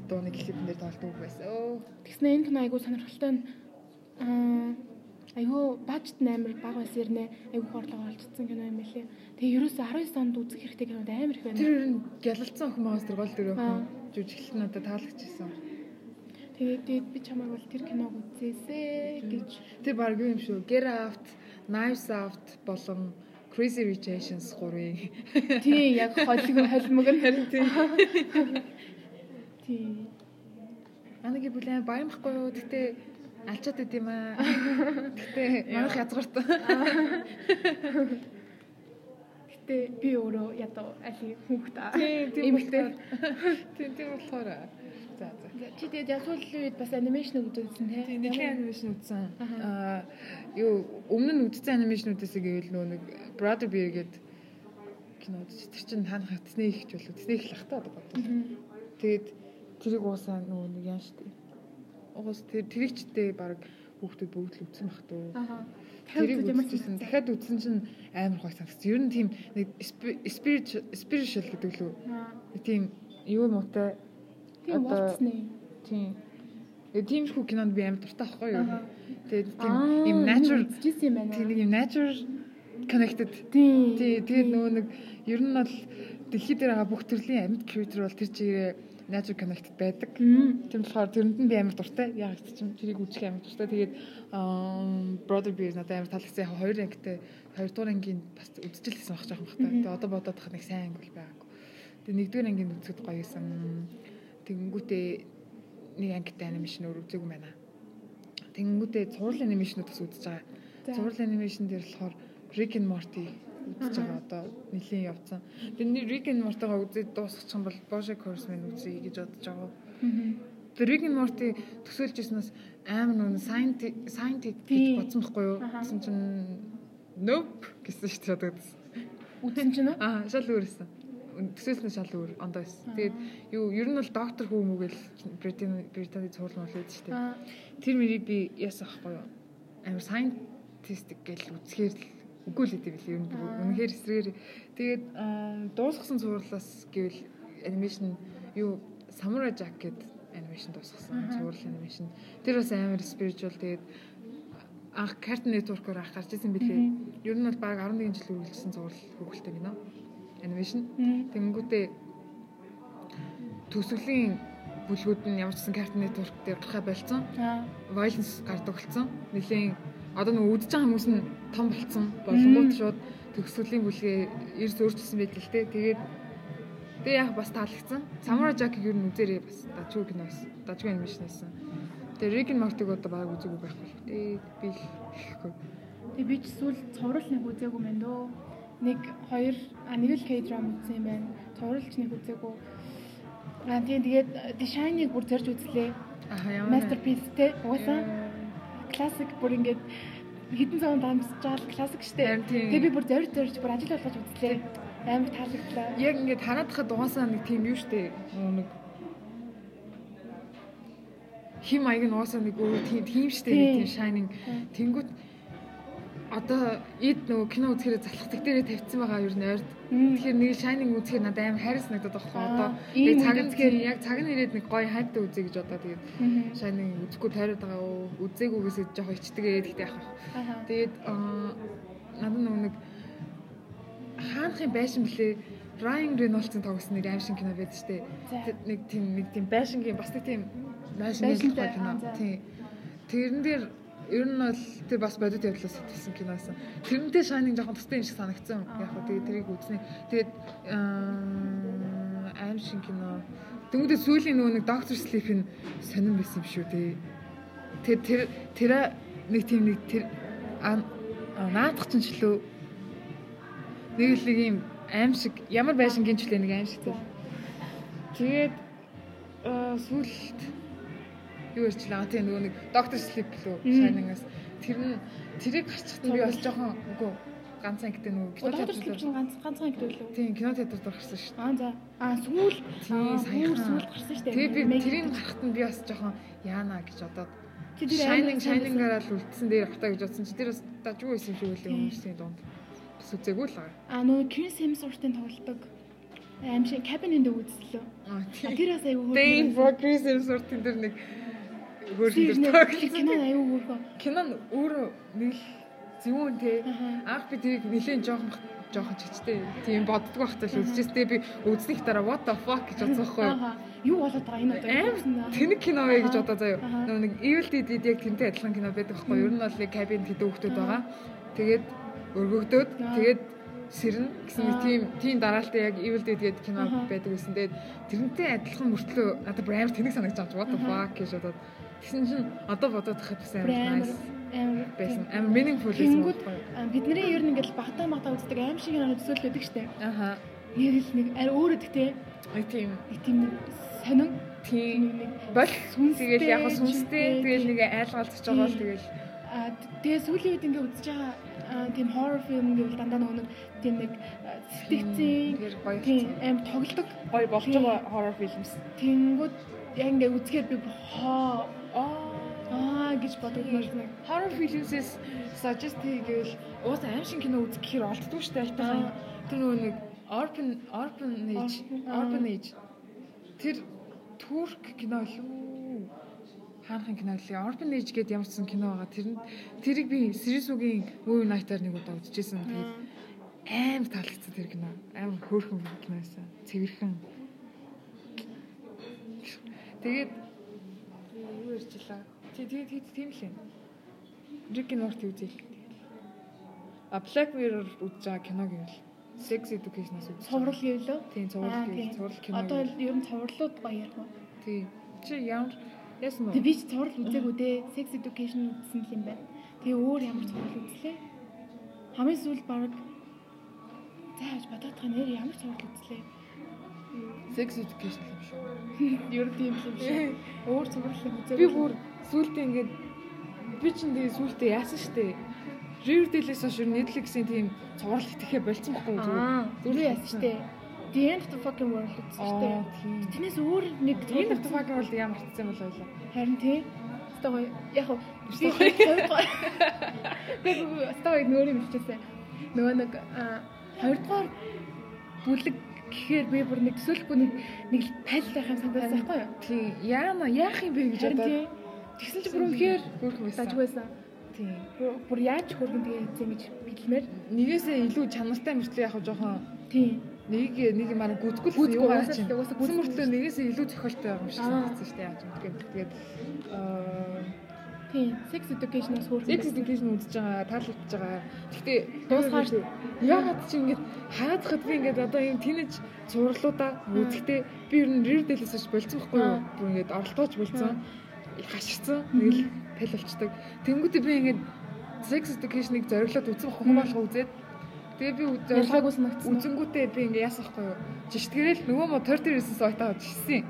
дууны клипэн дээр тоглодог байсан. Тэгснэ энэ кино айгу сонирхолтой нь аа айгу бажт амар бага байсан юм нэ айгу хорлоо олцсон кино юм билээ. Тэгээ ерөөсө 19 онд үзэх хэрэгтэй кинод амар их байна. Тэр ер нь гялалцсан охин маас тэр гол дээр охин жүжиглэл надад таалагчсан. Тэгээд тэгээд би чамайг бол тэр киног үзээсэй гэж. Тэр баг юм шүү. Get Out, Knives Out болон Crazy Rich Asians 3-ын. Тийм, яг холиг холимог нь харин тийм. Тийм. Анагийн бүлээн баямахгүй юу? Гэтэ алчаад байд юм аа. Гэтэ манайх язгарт. Гэтэ би өөрөө ядуу али хүүхэд аа. Тийм, тийм. Тийм, тийм болохоор За за. Чи тэгээд сүүлийн үед бас анимашн үзсэн тий? Тийм, нэлээд анимашн үзсэн. Аа юу өмнө нь үзсэн анимашнуудаас гэвэл нөө нэг Brother Bear гэдэг кино үзчих. Тэр чинь танах Disney ихч болов. Disney их лахтаа одоо бодлоо. Тэгээд тэрийг уусаа нөгөө нэг яан штэ. Уус тэр тэрэгчтэй баг хүүхдүүд бүгд л үзсэн бах туу. Тэрийг үзсэн. Дахиад үзсэн чинь амар гой санагдсан. Ер нь тийм нэг spiritual гэдэг лүү. Тийм юу муутай Тийм болцсон ээ. Тийм. Тэгээ тиймэрхүү кинонд би амар дуртай байхгүй юу? Тэгээд тийм юм natural тийм нэг юм natural connected тий тэгээд нөгөө нэг ер нь бол дэлхий дээр байгаа бүх төрлийн амьд creator бол тэр чигээр natural connected байдаг. Тийм болохоор тэрэнд нь би амар дуртай. Яг ч юм тэрийг үзэх амар дуртай. Тэгээд Brother Bear надад амар таалагдсан. Яг хоёр ангитай хоёр дахь ангийн бас үзчихлээсэн баг жоохон бахтай. Тэгээд одоо бодоод тахад нэг сайн анги байгаагүй. Тэгээд нэгдүгээр ангийн үзэхэд гоё юмсан. Тэгэнгүүтээ нэг ангитай анимашн өөр үзээгүй байна. Тэгэнгүүтээ цуврал анимашнууд бас үзэж байгаа. Цуврал анимашн дээр болохоор Rick and Morty үзэж байгаа одоо нэлийн явцсан. Тэгээд Rick and Morty-га үзээд дуусгах юм бол Bojack Horseman үзье гэж бодож байгаа. Тэр Rick and Morty төсөөлж ирснээс амар нүн scientific scientific гэж бодсон байхгүй юу? Гэсэн чинь nope гэсэн шүү дээ одоо. Үзсэн чинь үү? Аа, шал өөрөөсөн. Төсөөлснөө шал өөр ондоо байсан. Тэгээд юу ер нь бол доктор хүү мүгэл Британи Британи цуурлан бол ээж шүү дээ. Тэр мөрийг би яасан ахгүй юу? Амар scientific гэж үзэхээр л үгүй л идэв л ер нь үнэхээр эсрэгээр тэгээд дуусгасан цувралаас гэвэл анимашн юу Samurai Jack гэдэг анимашн дуусгасан цуврал анимашн. Тэр бас амар spiritual тэгээд анх Cartoon Network-оор анх гарч ирсэн билээ. Ер нь бол баг 11 жил үргэлжилсэн цуврал хөвгөлтэй кино. Анимашн. Тэнгүүтээ төсвөлийн бүлгүүд нь ямар ч гэсэн Cartoon Network дээр гарахаа болцсон violence гардаг болсон. Нэлийн одоо нэг үдж байгаа хүмүүс нь том болцсон. Болонгууд шууд төгсгөлийн бүлгээ эрс өөрчилсөн байдаг л те. Тэгээд тэгээ яг бас таалагдсан. Jack-ийг ер нь үзээрээ бас дажгүй киноос, дажгүй анимашн байсан. Тэгээ and Morty-г одоо баг үзээгүй байхгүй. Тэгээд би л хийхгүй. Тэгээ би ч сүүл цуврал нэг үзээгүй мэн дөө. Нэг хоёр а нэг л K-drama үзсэн юм байна. Цувралч нэг үзээгүй. Аа тийм тэгээд The Shine-ыг бүр зорж үзлээ. Аа ямар Masterpiece те. Угаасаа классик бүр ингээд хитэн цагаан дамжиж байгаа классик штэ. Тэгээ би бүр зорж зорж бүр ажил болгож үзлээ. Амар таалагдлаа. яг ингээд ханаадахад угаасаа нэг тийм юу штэ. Нэг хим маяг нь угаасаа нэг өөр тийм тийм штэ нэг Тийм. тийм shining тэнгүүт одоо эд нөгөө кино үзэхээр залхдаг дээрээ тавьчихсан байгаа юу. Мм. Тэгэхээр нэг shining үзэхээр надад амар хайрс надад байхгүй Аа, одоо яг цаг үзэхээр- яг цаг нь ирээд нэг гоё хайптай үзье гэж одоо тэгээд shining үзэхгүй тойроод байгаа уу үзээгүйгээс жоох ичтэйгээ гэхдээ яах вэ. Тэгээд надад нөгөө нэг хаанхын байшин блэ Ryan Reynolds-ын тоглосон нэг аим шиг кино байдаг шүү дээ. Нэг тийм нэг тийм байшингийн бас нэг тийм байшингийн кино. Тийм. Тэрэн дээр ер нь бол тэр бас бодит явдлаас сэтгсэн киносэн. Тэрнтэй Shining жоохон тустай юм шиг санагдсан. Яг хөө тэгээд тэрийг үзнэ. Тэгээд аа, аим шиг кино. Тэнгүүдээ сүүлийн нөгөө нэг Doctor Sleep нь сонирн байсан юм шүү дээ. Тэр тэр тэр нэг тийм нэг тэр аа, аа, наадах чинь ч лөө нэг л нэг юм аим шиг ямар байшингийн ч лээ нэг аим шиг тэр. Тэгээд сүүлд юу ярьчлаа тийм нөгөө нэг доктор слип лөө Мм. шайнангаас тэр нь тэрийг гарчихт нь би бас жоохон үгүй ганцхан гэдэг нөгөө кино театрт чинь ганц ганцхан их лөө. тийм кино театрт гарсан шүү дээ. Аа за. Аа сүүл. Тийм, Аа, саяхан. сүүл гарсан шүү дээ. Тэгээ би тэрийг гарахт нь би бас жоохон яана гэж одоод Чи тэр амар Shining Shining-аараа л үлдсэн дээр хатаа гэж бодсон чи тэр бас дажгүй байсан шиг үлээ Тийм. хүмүүсийн дунд. Бас үзээгүй л байгаа. Аа нөгөө Chris Hemsworth-ын тоглодог аим шиг Cabin in the Woods лөө. Аа тийм. тэр бас аюу Dane Progress Hemsworth-ын тэр нэг хөөрхөн дээр кино аюу хөөрхөн. Кино нь өөрөө нэг л зөвүүн те. Анх би тэрийг нэлээд жоохон жоохон чичтэй тийм боддгоо байхдаа л үзчихсэн. Тэгээ би үзсних дараа what the fuck гэж бодсон байхгүй юу? Болоод байгаа энэ одоо? Тэнэг кино вэ гэж Аха. бодоо заяа. Нөгөө нэг Evil Dead яг тэнтэй адилхан кино байдаг байхгүй юу? Ер нь бол нэг кабин хэдэн хүмүүс байгаа. Тэгээд өргөгдөөд тэгээд сэрнэ гэсэн тийм тийм дараалтай яг Evil Dead гэдэг кино байдаг гэсэн. Тэгээд тэрнтэй адилхан мөртлөө надад амар тэнэг санагдаж байгаа. What the fuck гэж бодоод. Тэгсэн чинь одоо бодоод тахад бас амар nice амар байсан. Амар meaningful байсан. Тэнгүүд бидний ер нь ингээл багтаа багтаа үздэг аим шиг нэг төсөөлөдөг штэ. Аха. Яг л нэг ари өөрөө тэгтэй Нэг тийм нэг тийм нэг сонин тийм нэг бол Сүнстэй, тэгэл яг сүнстэй тэгэл тийм. нэг айлгалзаж байгаа л тэгэл а тэгээ сүүлийн үед ингээ үзэж байгаа тийм horror film гэвэл дандаа нэг тийм нэг сэтгцэн гоё тийм аим тоглодог гоё болж Тийм. байгаа horror films. тэнгүүд яг ингээ үзэхээр би хоо Аа гэж бодож байна. horror films-с suggest хийгээл уус аим шиг кино үзэх гэхээр олддгүй шүү дээ альтайхан. Аа. Тэр нөгөө нэг orphan orphanage orphanage тэр турк кино лүү. хаанхын кино лээ. Orphanage гэдэг ямар ч кино байгаа. Тэр нь тэрийг би Сэрисүгийн Movie Night-аар нэг удаа үзчихсэн. Тэгээд амар таалагдсан тэр кино. Амар хөөрхөн кино байсан. Цэвэрхэн. Тэгээд юу ярьчлаа? Тий, тий, тийм л юм. Rick and Morty үзээ. А Black Mirror үзэж байгаа кино гэвэл Sex Education-аас үзэж. Цоврал гэвлөө. Тийм, цоврал гэвэл цоврал кино. Одоо ер нь цоврлууд гоё ярих уу? Тийм. Чи ямар яасан Тэг би ч цоврал үзээгүй дээ. Sex Education үзсэн юм байна. Тэгээ өөр ямар цоврал үзлээ? Хамгийн сүүл баг зааж бодоод байгаа нэр ямар цоврал үзлээ? Sex Education юм шүү. Ер нь тийм юм шиг. Өөр цоврал юм үзээгүй. Би бүр сүултээ ингээд би ч энэ сүултээ яасан штэ. Riverdale-ээс хойш Netflix-ийн тийм цуврал итгэхэ болцсон байхгүй? Аа, зүрх яасан штэ. The end of the fucking world үзсэн штэ. Тэрнээс өөр нэг Энэ автомаг бол ямар хатсан бол байлаа. Харин тий. Стогой яг хөө би стогой нөр юм хэлчихсэн. Нөгөө нэг аа, хоёрдугаар бүлэг гэхээр би бүр нэг төсөөлөхгүй нэг нэг пал байх юм санагдсан байхгүй юу? Тийм. Яана яах юм бэ гэж бодоод. тий. Тэгсэн чи бүр үнэхээр дажгүйсэн. Тийм. Бүр- яаж хөргөн тэгээ хийцэн гэж хэлмээр. Нэгээсээ илүү чанартай мөртлөө яг жоохон Тий. нэг нэг юм аа Гүдгэл, юу угаасаа чинь. л угаасаа Гүсэн гүдгэл мөртлөө нэгээсээ илүү зохиолтой юм шиг санагдсан шүү дээ. Яаж юм тэгээд тэгээд аа Тий. Sex education-аас хөргөн. Sex education үзэж байгаа, таалагдж байгаа. Гэхдээ Дуусгаар яагаад чи ингэж хаадахад би ингэж одоо юм тэнэж цуурлуудаа үзэхдээ би ер нь Riverdale-ээс ш болцсон байхгүй юу? Бүр ингэж оролдооч болцсон. Хашигдсан. Нэг л тал болчдаг. Тэнгүүтээ би ингэж Sex education-ыг зориглоод үзсэн юм болох үзээд Тэгээ би ялгаагүй санагдсан. үзэнгүүтээ би ингэ яасан байхгүй юу? Жиштгэрэл нөгөө мо 39 сойтаа жишсэн.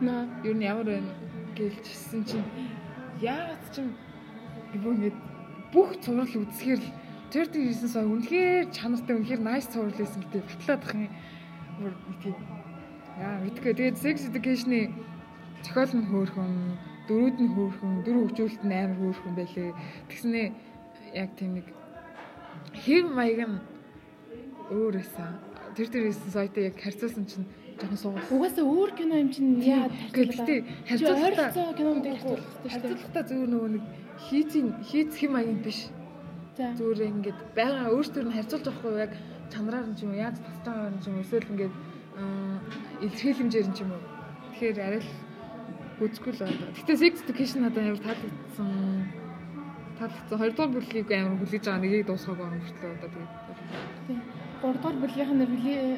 Ер нь ямар байна гэж жишсэн чинь яагаад ч бүр ингэж бүх цуврал үзэхээр л 39 сая үнэхээр чанартай үнэхээр nice цуврал байсан гэдэг батлаад ах юм. Бүр тийм яа мэдгүй. Тэгээд sex education-ы зохиол нь хөөрхөн, дөрүүд нь хөөрхөн, дөрөв хөгжүүлэлт нь амар хөөрхөн байлээ. Тэгснээ яг тийм нэг хэв маяг нь өөр байсан. Тэр тэр хийсэн соётой яг харьцуулсан чинь жоохон суугал. Угаасаа өөр кино юм чинь яа Гэхдээ харьцуулалтаа кинонд харьцуулалтаа зүгээр нөгөө нэг хийцийн хийцэх юм аян биш. Зүгээр ингээд байгаа өөртөө нь харьцуулж авахгүй яг чанараар нь ч юм уу яаж татсан нь ч юм эсвэл ингээд илэрхийлэмжээр нь ч юм уу. Тэгэхээр арай л үзгүй л байна. Гэтэ sex education надад амар таалагдсан. Таалагдсан. Хоёрдугаар бүлгийг амар хүлээж байгаа нэгийг дуусгаагүй байгаа мөртлөө одоо тэгээд Тийм. Гуравдугаар бүлгийнх нь бүлийн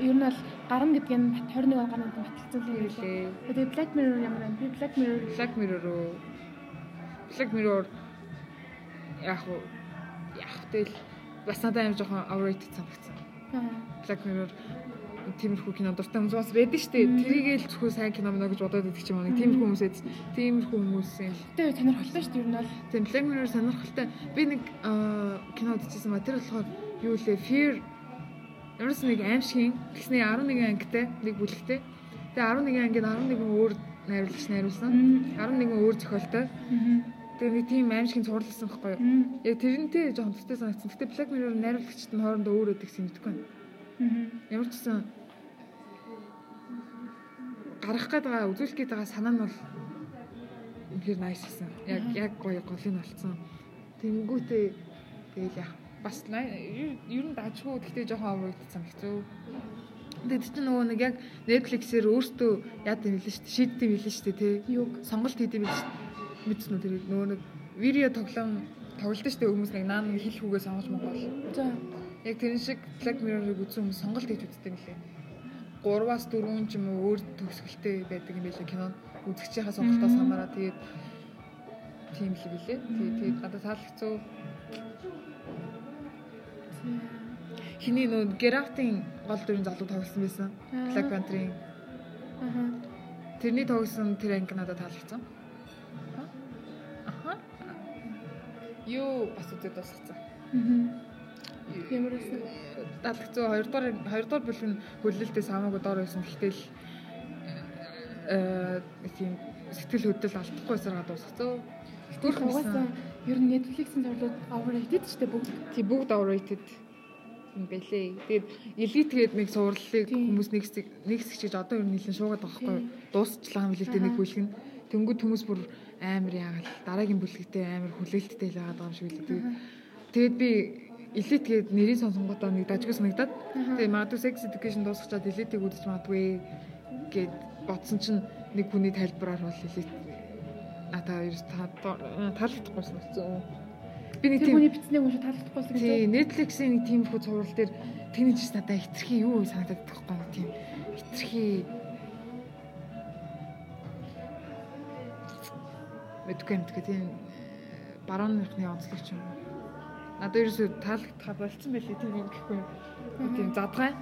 ер нь бол гарна гэдэг нь 21 он гарна гэдэг баталсан юм хэлээ. Тэгээд Black Mirror ямар байна? Би Black Mirror Black Mirror руу Black Mirror яг уу яг тэл бас надад амар жоохон overrated санагдсан. Black Mirror тиймэрхүү кино дуртай хүмүүс бас байдаг шүү дээ. Тэрийгээл зөвхөн сайн кино мөн гэж бодоод байдаг ч юм уу. Тиймэрхүү хүмүүс эд тиймэрхүү хүмүүсийн л тэгээд сонирхолтой шүү дээ ер нь бол. тийм Black Mirror сонирхолтой. Би нэг кино үзчихсэн ба тэр болохоор юу лээ Fear Ерөөс нэг аимшигын тэгснээ 11 ангитай нэг бүлэгтэй. Тэгээ 11 ангид 11 өөр найруулагч найруулсан. 11 өөр зохиолтой. Тэгээ нэг тийм аимшигын цуурласан байхгүй юу? Яг тэрнтэй жоохон төстэй санагдсан. Гэтэ Black Mirror найруулагчид нь хоорондоо өөр өдөг сэмдэхгүй байна. Аа. Ямар ч гэсэн гарах гээд байгаа үзүүлэх гээд байгаа санаа нь бол үнэхээр nice гэсэн. Яг яг гоё голын болцсон. Тэнгүүтээ тэгэл яах бас ер нь дажгүй гэхдээ жоохон overrated санагцсан. Тэгээд чинь нөгөө нэг яг Netflix-ээр өөртөө яад юм хэлэн шүү дээ. Шийддэм хэлэн шүү дээ тий. Юг. Сонголт хийдэм хэлэн шүү дээ. Мэдсэн үү тэр нөгөө нэг видео тоглоом тоглолт шүү дээ хүмүүс нэг наан хэл хүүгээ сонгож Монгол. За. Яг тэр шиг Black Mirror-ыг үзсэн хүмүүс сонголт хийж үздэг юм лээ. 3-аас 4 ч юм уу өөр төгсгөлтэй байдаг юм байлаа кино. Үзэгчийнхаа сонголтоос хамаараа тэгээд тийм л билээ. Тэгээд тэгээд надад таалагдсан. Хиний нөө Get-Out-ийн гол дүрийн залуу тоглосон байсан. Аа. Black Panther-ийн Аа. тэрний тоглосон тэр анги надад таалагдсан. Аха. Юу бас дуусгацсан. Аа. Ямар байсан? таалагдсан. Хоёрдугаар хоёрдугаар бүлэг нь хөлөлтөөс хамаагүй доор байсан. Гэхдээ л э тийм сэтгэл хөдлөл алдахгүй саргаа дуусгацсан. Тэгэх угаасаа ер нь Netflix-ийн зурлууд overrated шүү дээ бүгд. Тийм бүгд overrated юм бэлээ. Тэгээд elite гээд нэг суурлалыг Тийм. хүмүүс нэг хэсэг нэг хэсэг чиж одоо ер нь нэлээд шуугаад байгаа байхгүй юу? Дуусчлаа дээ нэг бүлэг нь. Тэнгүүд хүмүүс бүр амар яагаад дараагийн бүлэгтээ амар хүлээлттэй л байгаа юм шиг л тэгээд тэгээд би элит гээд нэрийг сонсонгуудаа нэг дажгүй санагдаад тэгээд магадгүй sex education дуусчихад элитийг үзэж магадгүй гээд бодсон чинь нэг хүний тайлбараар бол элит ата ерөөс таалагдахгүй санагдсан. Би нэг тийм хүний бичснийг уншиж таалагдахгүй санагдсан. Тий, Netflix-ийн нэг тийм хүү цуврал дээр тэгний жиш надаа хитрхи юу санагдаад байхгүй юм тийм хитрхи мэдгүй юм тэгээ тийм барууныхны онцлогч юм. Надад ерөөсөө таалагдах болцсон байлээ тийм юм гэхгүй юм. Тийм задгай.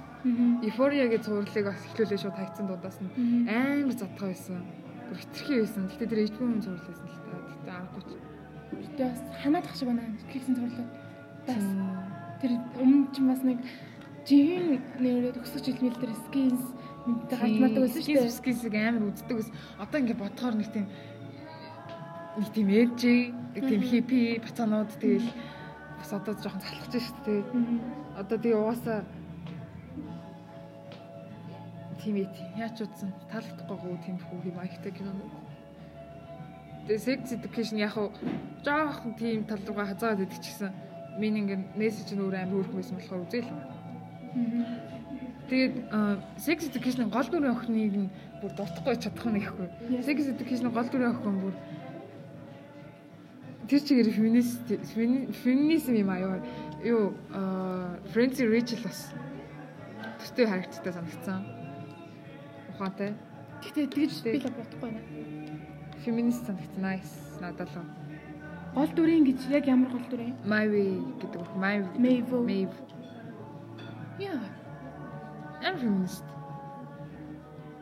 Эйфориагийн цувралыг бас эхлүүлээ шууд хайцсан дуудаас нь амар задгай байсан. Бүр хитрхи байсан. Гэтэ тэр ээжгүй юм цуврал байсан л та. Гэтэ аргагүй. Гэтэ бас ханаадах шиг байна. Киксэн цуврал. Бас тэр өмнө ч бас нэг жихэн нэрээ төгсөж хэлмэл дээр скинс мэдээ гарч мардаг байсан шүү дээ. Скинсийг амар үздэг ус. Одоо ингээд бодохоор нэг тийм нэг тийм нэг тийм хиппи бацаанууд тэгэл бас одоо жоохон залхаж шүү дээ. Одоо тэгээ угаасаа тийм ээ яач утсан таалагдахгүйгөө тийм хүү юм аягтай кино. Тэгээ sex education яг хуу жоохон тийм тал руугаа хазаад идэх чигсэн. Миний ингээд мессеж нь өөр амар хөөрхөн байсан болохоор үзээл. Тэгээд sex education гол дүрийн охиныг нь бүр дуртахгүй чадах нь ихгүй. Sex education гол дүрийн охин бүр тэр чигээр феминист феминизм юм аюу юу Фрэнси Рэйчел бас төстэй харагдтаа санагдсан. Ухаантай. Гэхдээ тэгж би л бодохгүй байна. Феминист санагдсан. Nice. Надад л. Гол дүрийн гэж яг ямар гол дүрийн? Mavi гэдэг. Mavi. Maeve. Maeve. Яа. Ам феминист.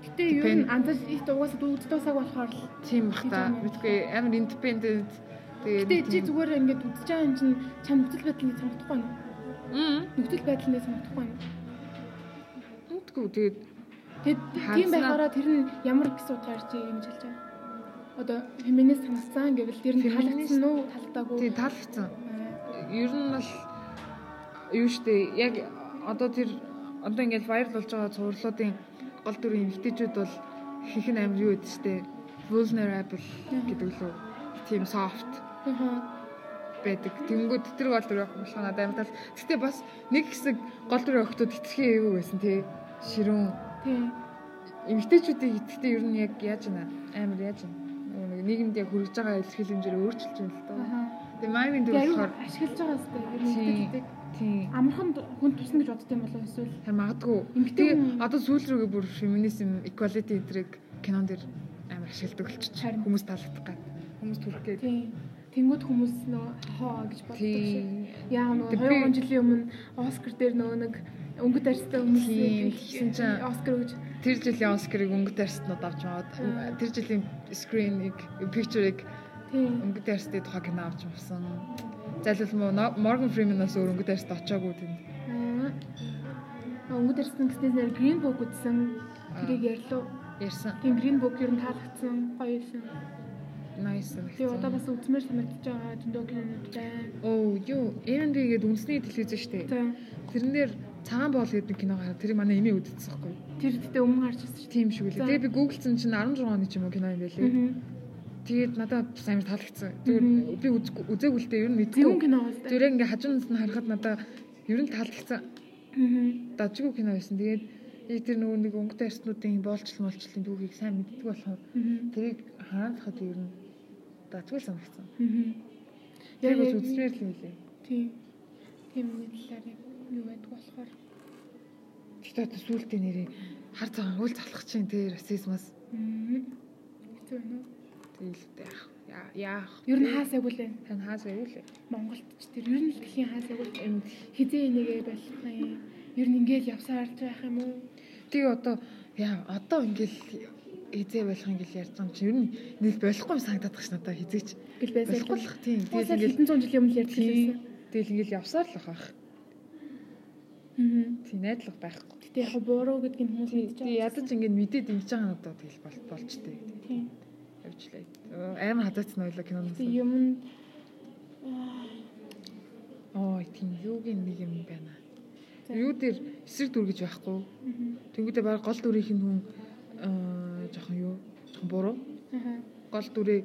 Гэтэ юу н андаж их дугаас дүүд дуусаг болохоор л тийм бах та. Мэдгүй амар independent Тэгээд чи зүгээр ингээд үзэж байгаа юм чинь чам нөхцөл байдал нэг санагдахгүй байна. Аа. Нөхцөл байдал нэг санагдахгүй байна. Үгүй тэгээд Тэгэд тийм байгаараа тэр нь ямар гэсэн утгаар чи юм хэлж байгаа. Одоо феминист санагдсан гэвэл тэр нь таалагдсан уу талдаагүй. Тийм таалагдсан. Ер нь бол юу штэ яг одоо тэр одоо ингээд вайрал болж байгаа цувралуудын гол дүрийн эмгтээчүүд бол хийх нь амар юу гэдэг штэ vulnerable гэдэг лөө тийм soft байдаг. Тэнгүүд тэр гол дүр явах болох надад амар тал. Гэтэ бас нэг хэсэг гол дүр явахдууд хитрхи эвгүй байсан тий. Ширүүн. Тий. Эмгтээчүүдийг итгэхдээ ер нь яг яаж байна? Амар яаж байна? Нэг нийгэмд яг хүрэж байгаа илэрхийл хэмжээр өөрчилж байна л доо. Тэгээ маймын дүр болохоор ашиглаж байгаа сте. Эмгтээчүүдийг Тийм. Амархан хүн тусна гэж бодд юм болов эсвэл магадгүй. Тэгээ одоо сүүл рүүгээ бүр феминизм, equality эдрэг кинон дэр амар ашигладаг болчих. Хүмүүс таалагдах гад. Хүмүүс түрх гээд. Тийм. Тэнгүүд хүмүүс нөө хоо гэж боддог шиг. Яа нөө 2 жилийн өмнө Оскар дээр нөө нэг өнгөт арьстай хүмүүс хийсэн чинь Оскар гэж тэр жилийн Оскарыг өнгөт арьснууд авч аваад тэр жилийн screen-ийг picture-ыг өнгөт арьстай тухай кино авч авсан. Залбил Morgan Freeman-аас өөр өнгөт арьст очоогүй тэнд. Өнгөт арьсны гэснээр Green Book үзсэн. Тэрийг ярьлуу. Ярьсан. Тийм Green Book ер нь таалагдсан. Гоё байсан. Nice. Тэгээ одоо бас үзмээр санагдаж байгаа зөндөө кинонууд байна. Оо, юу, Airbnb гэдэг үндэсний телевиз шүү дээ. Тэрэн дээр цагаан боол гэдэг кино гараад тэрийг манай эмээ үзчихсэн байхгүй. Тэр дэхтэй өмнө гарч ирсэн шүү. Тийм шиг үлээ. Тэгээ би гуглдсан чинь 16 оны ч юм уу кино юм байлээ. Тэгээд надад бас амар таалагдсан. Тэгээд би үзээгүй л дээ ер нь мэдгүй. Зөв кино байна. Тэр яг ингээ хажуунаас нь харахад надад ер нь таалагдсан. Дажгүй кино байсан. Тэгээд яг тэр нөгөө нэг өнгөтэй арснуудын боолчлол молчлын түүхийг сайн мэддэг болохоор тэрийг хараахад ер нь дажгүй санагдсан. Яг бас үзмээр л юм лээ. Тийм. Тийм мэдлэлээр юу байдаг болохоор. Тэгтээ одоо сүултээ нэрээ хар цагаан уул залах чинь тэр расизмас. Хэцүү байна уу? Тэгэлтэй яах. Яах. Ер нь хаасайг үлээ. Тань хаасайг үлээ. Монголд ч тэр ер нь л дэлхийн хаасайг үл хизээ нэгээ болох юм. Ер нь ингээл явсаар байх юм уу? Тэгээ одоо яа одоо ингээл хизээ болох ингээл ярьж байгаа юм чи ер нь нийл болохгүй юм санагдаад багш надаа хизээч. Бил байсан. Болох тийм. Тэгэл ингээл хэдэн зуун жилийн өмнө ярьдаг байсан. Тэгэл ингээл явсаар л байх. Аа. Тийм найдлага байхгүй. Гэтэ яг буруу гэдгийг хүмүүс мэдчихэж байгаа. Ядаж ингээд мэдээд ингэж байгаа надад тэгэл бол болж тээ. Тийм. Явжлаа. Амар хадацсан ойлоо киноноос. Тийм юм Оо тийм юугийн нэг юм байна. Юу дээр эсрэг дүр гэж байхгүй. Тэнгүүдээ баг гол дүрийнх нь хүн аа жоохон юу жоохон буруу. Гол дүрээ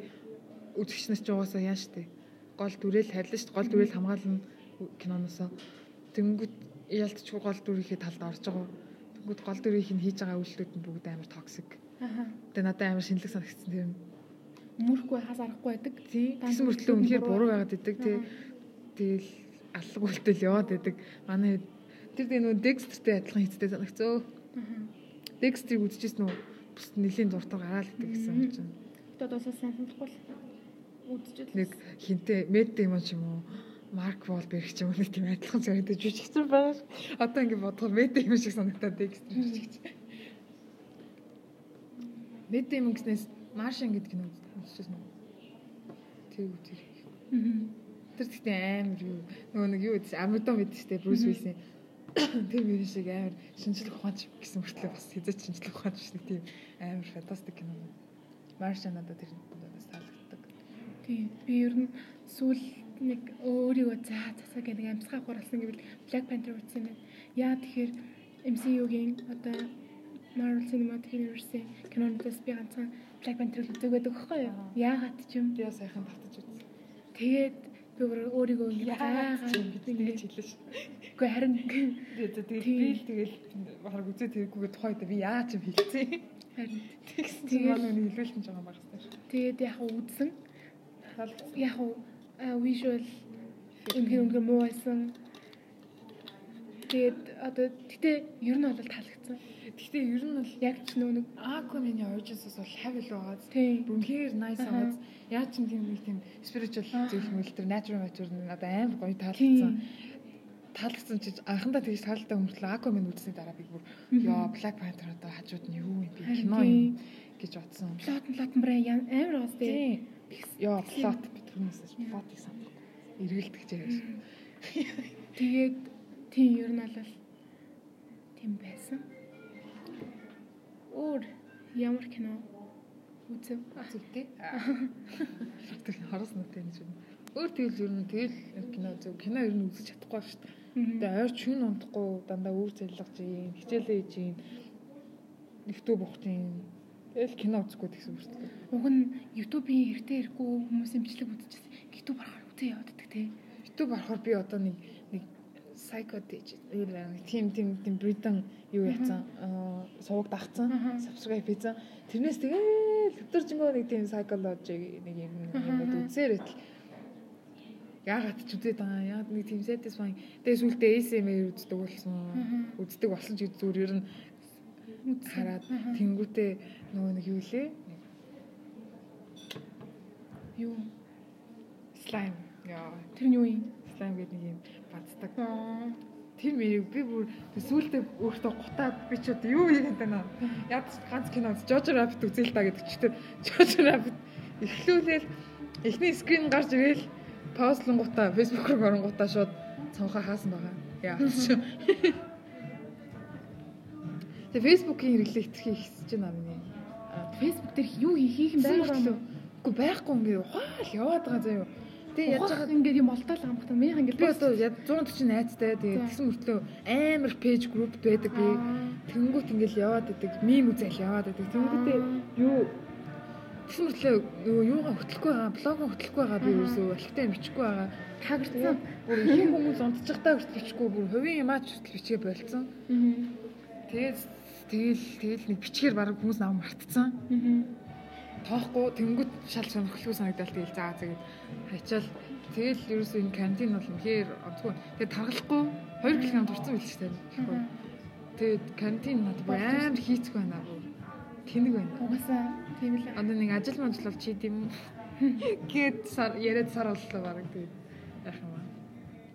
үзэгч нар ч угаасаа яа штэ. Гол дүрээ л харилна штэ. Гол дүрээ л хамгаална киноноосоо. Тэнгүүд ялтч гол дүрийнхээ талд орж байгаа. Тэнгүүд гол дүрийнх нь хийж байгаа үйлдэлүүд нь бүгд амар токсик. Тэгээ надад амар шинэлэг санагдсан тэр нь. Мөрөхгүй хас арахгүй байдаг. Тэгсэн мөртлөө үнэхээр буруу байгаад идэг. Тий. Тэгэл аллаг үлтэл яваад идэг. Манай тэр тэгээ нөө Dexter-тэй адилхан хийцтэй санагцөө. Dexter-ийг үзчихсэн үү? Бус нэлийн дуртар гараал идэг гэсэн юм чинь. Тэ одоо сайн санахгүй л үзчихэл. Нэг хинтээ Мэтт юм ч юм уу? Марк Волберг ч юм уу нэг тийм адилхан зэрэгтэй жүжигчсэн байгаа ш. Одоо ингэ бодоход Мэтт юм шиг санагдаад Dexter жүжигч. Мэтт юм гэснээс Маршин гэдэг кино үзчихсэн үү? Тэг үү. Аа. Тэр гэхдээ амар юу нөгөө нэг юу гэдэг мэдэн штэ Брюс Уиллисийн тэр мөрөн шиг амар шинжлэх ухаанч гэсэн мөртлөө бас ч шинжлэх ухаанч нэг тийм амар фантастик кино. Маршан надад тэр надаас таалагддаг. Тийм. Би ер нь сүүл нэг өөрийгөө заа засаа гэх нэг амьсгаа хурлсан гэвэл Black Panther үзсэн байна. Яа тэгэхээр MCU-гийн одоо Marvel Cinematic Universe кинонуудаас би ганцхан Black Panther үздэг байдаг юу? Яагаад ч юм. Би сайхан татаж үзсэн. Тэгээд би өөр өөрийгөө заагаад ингэж ингэ хэллээ ш. үгүй харин тэгэл би л тэгэл баг үзээ тэргүүгээ тухайд би яа ч юм хэлцээ. харин Тэгсэн чинь манай нэг хэлүүлсэн ч байгаа багс тааш. тэгээд яг үзсэн. Яг visual үнхээр үнхээр муу байсан. Тэгээд одоо гэтээ ер нь бол таалагдсан. Гэхдээ ер нь бол Яг ч нэг Aquaman-ийн Origins-ос бол heavy л байгаа. тийм Үнэхээр nice аваад яа ч юм тийм нэг тийм spiritual зүйл мөл тэр natural matter нь надад амар гоё таалагдсан. Таалагдсан чи анхандаа тэгж таалагдаа өмтлөө Aquaman үзсний дараа би бүр ёо Black Panther одоо хажууд нь юу юм би кино юм гэж бодсон. плот плот мрэ амар тийм. Тийм. Ёо plot битгүүнээс plot-ийг санахгүй. Эргэлдэх жааш. Тэгээд тийм ер нь бол тийм байсан. Өөр ямар кино үзв? Зүгтэй. Тэр хорос нүтэй юм шиг. Өөр тэгэл ер нь тэгэл кино зөв кино ер нь үзэж чадахгүй ба шүү дээ. Тэгээ ойр чүн унтахгүй дандаа үр цалилгаж юм, хичээлээ хийж юм. Нэвтүү бухж юм. Тэгэл кино үзэхгүй гэсэн дээ. Уг нь YouTube-ийн хэрэгтэй хэрэггүй хүмүүс имжлэг үзчихсэн. YouTube барахаар үзээ явдаг тий. YouTube болохоор би одоо нэг psycho дэж. Юу нэг тим тим тим британ юу яцсан? Суваг дагцсан subscribe хийсэн тэрнээс тэгэл өдөржингөө нэг тийм psychology нэг юм юм үзээр байтал яагаад ч үзээд байгаа яагаад нэг тийм satisfying. Тэгээ сүултээ ASMR үздэг болсон. Үздэг болсон ч зүгээр ер нь хараад тэнгүүтээ нөгөө нэг юу лээ? Юу? slime. Яа. Тэр нь юу юм? slime гэдэг нэг юм Аа. Тэр мэрийг би бүр сүултээ өөртөө гутаад би ч одоо юу хийгээд байна. Яг ганц кино Jojo Rabbit үзээ л та гэдэг чи тэр Jojo Rabbit эхлүүлээл эхний скрин гарч ирээл паузлон гутаа Facebook руу орон гутаа шууд цонхоо хаасан байгаа. Яа. Тэгээ Facebook-ийн хэрэглээ хэтэрхий ихсэж байна миний. Facebook дээр юу хийх юм байна юу? Үгүй байхгүй ингээ ухаал яваад байгаа заяа. Тэгээ яаж байгаа ингээд юм юм байна. Миний ингээд би одоо яг 140 найзтай тэгээ За. тэгсэн мөртлөө амар пэйж групп байдаг би. Тэнгүүт ингээл яваад идэг, мим үзэл яваад идэг. Тэнгүүтээ юу тэгсэн мөртлөө нөгөө юугаа хөтлөхгүй байгаа, блогоо хөтлөхгүй байгаа би ерөөсөө алхтаа бичихгүй байгаа. тагэрцсан. Бүр их хүмүүс унтчихтаа хүртэл бичихгүй, бүр хувийн ямаач хүртэл бичгээ болцсон. Тэгээд тэгэл тэгэл нэг бичгээр баг хүмүүс нам мартцсан. Аа. Тоохгүй тэнгүүт шал сонирхолгүй санагдал тэгэл заа тэгээд хачаал тэгэл ерөөсөө энэ карантин бол үнэхээр онцгүй. Тэгээд таргалахгүй 2 кг дурсан байл ч тань. Тэгээд карантин бүр амар хийцгүй байна. Тэнэг байна. Угаасаа тийм л. Одоо нэг ажил мажил бол чи тийм гээд сар яриад сар боллоо баг тэгээд яах юм бэ?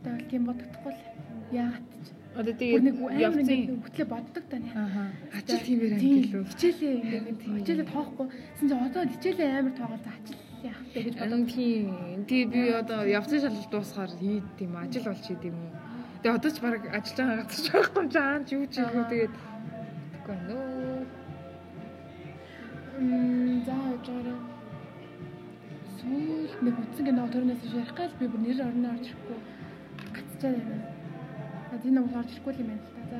Тэгэл тийм бодогдохгүй л. Яагаад ч. Одоо нэг тэгээд амар явцын хөтлөө боддог тань. ааха ажил тиймэр Тийм, ангил үү? Хичээлээ ингээд хичээлээ тоохгүй. Син ч одоо хичээлээ амар тоогоо за ажил яах вэ гэж Одоо тийм тий би одоо явцын шалгалт дуусгаар хийд тийм ажил болж хийд юм уу. Тэгээ одоо ч баг ажиллаж байгаа газар ч байхгүй юм чаан ч юу ч юм Аа. тэгээд тэгэхгүй нөө Мм за жаараа сүүл нэг утсан кино төрнөөс ярих гал би бүр нэр орно орж ирэхгүй гацчаа байна. Тийм нэг орж ирэхгүй юм байна л та.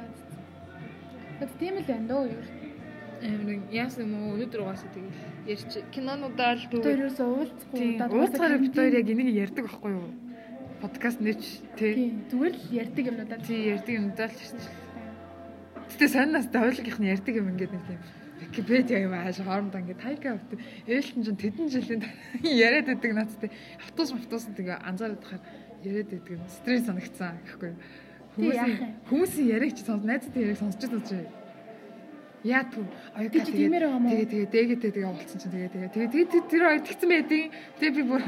За. За тийм л байна дөө юу. амир яасан юм уу өнөөдөр угаасаа тэгээд ярьж кинонуудаа л Бид хоёр ерөөсөө уулзахгүй. Удаад Уулзахаар бид хоёр яг энийг ярьдаг байхгүй юу? Подкаст нэж тий. Зүгээр л ярьдаг юмнуудаа. Тий ярьдаг юм даа л ярьж. Гэтэ сонноос давлгийнх нь ярьдаг юм ингээд нэг тийм Википедиа юм ааш хоорондоо ингээд тайка авт. Ээлтэн ч тэдэн жилийн яриад байдаг надтай. Автобус автобус тэгээ анзаараад тахаар яриад байдаг юм. Стресс санагцсан гэхгүй юу? Хүмүүсийн хүмүүсийн яриаг чи сонс найзтай яриаг сонсч байгаа чи. Яа түр Тий, чи тиймэр байгаа мó? тэгээ тэгээ дээгээдээ тэгээ уулцсан чинь тэгээ тэгээ тэгээ тэгээ тэр хоёр тэгсэн байдیں۔ Тэгээ би бүр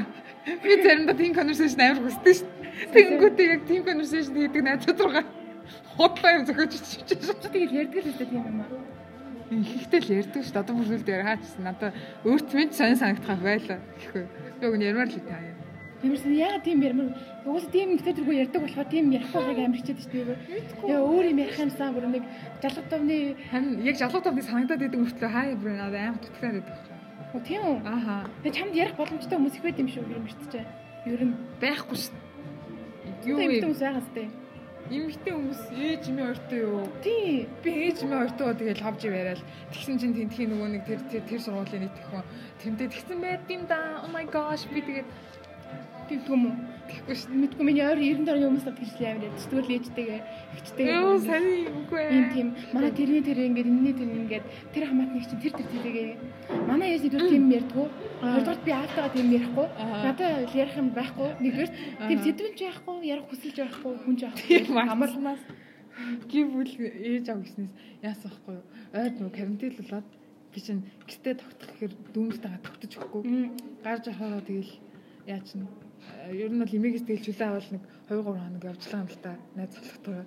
би заримдаа тийм conversation амар хүсдэг шүү. Тэнгүүтээ яг тийм conversation хийдэг найзууд руугаа хотлоо юм зөхөж чичиж тэгэл ярьдаг л үстэй тийм юм аа. Ихтэй л ярьдаг шүү. Одоо бүр үлдээр хаачсан. Надаа өөрт минь сонь санагдах байлаа гэхгүй. Би өгн ярмаар л таа. Ямарсан яагаад тийм ярмар угсаа тийм ихтэй тэргүй ярьдаг болохоор тийм ярих байгааг амар хичээд шүү дээ. Яа өөр юм ярих юмсан бүр нэг жалгад товны Харин яг жалгуу тавны санагдаад идэг мөртлөө хаа бүр амар дутгаар байдаг. Оо тийм үү? Ааха. Тэгээ чамд ярих боломжтой хүмүүс их байд юм шүү юм шигтчээ. Ер нь Байхгүй шүү. юу юм вэ? хүмүүс байгаас тээ. Имэгтэй хүмүүс ээж минь ортой юу? Тий. Би ээж минь ортоо тэгэл хавж яриад тэгсэн чинь тентхийн нөгөө нэг тэр тэр тэр сургуулийн нийт хүн тэмдээ тэгсэн байт юм да. Oh my gosh би тэгээд Тэгдэг юм уу? тэггүй шүү. Мэдгүй миний ойр 90 орны хүмүүс хэлсэн амар яд. Зүгээр л ээжтэйгээ ихчтэйгээ. Юу сани үгүй ээ. Ийм тийм манай тэрний тэр ингээд энэний тэр ингээд тэр хамаатны чинь тэр тэр тэргээ манай ээж нэгдүгээр тийм ярьдгүү хоёрдугаар би аавтайгаа тийм ярихгүй Аа. надад ярих юм байхгүй нэгдүгээр тийм сэдвэн ч байхгүй ярих хүсэлж байхгүй хүн ч Тийм байхгүй амарнаас гівүүл ээж ав гэснээс яасан байхгүй юу? Ойд нөгөө карантин болоод би чинь гэртээ тогтох гэхээр дүүнэртэйгээ тогтож өгөхгүй. Гарч ахаараа тэгэл яа чин ер нь бол эмээгээс чулаа авал нэг 2 3 хоног явжлаа юм л та найз.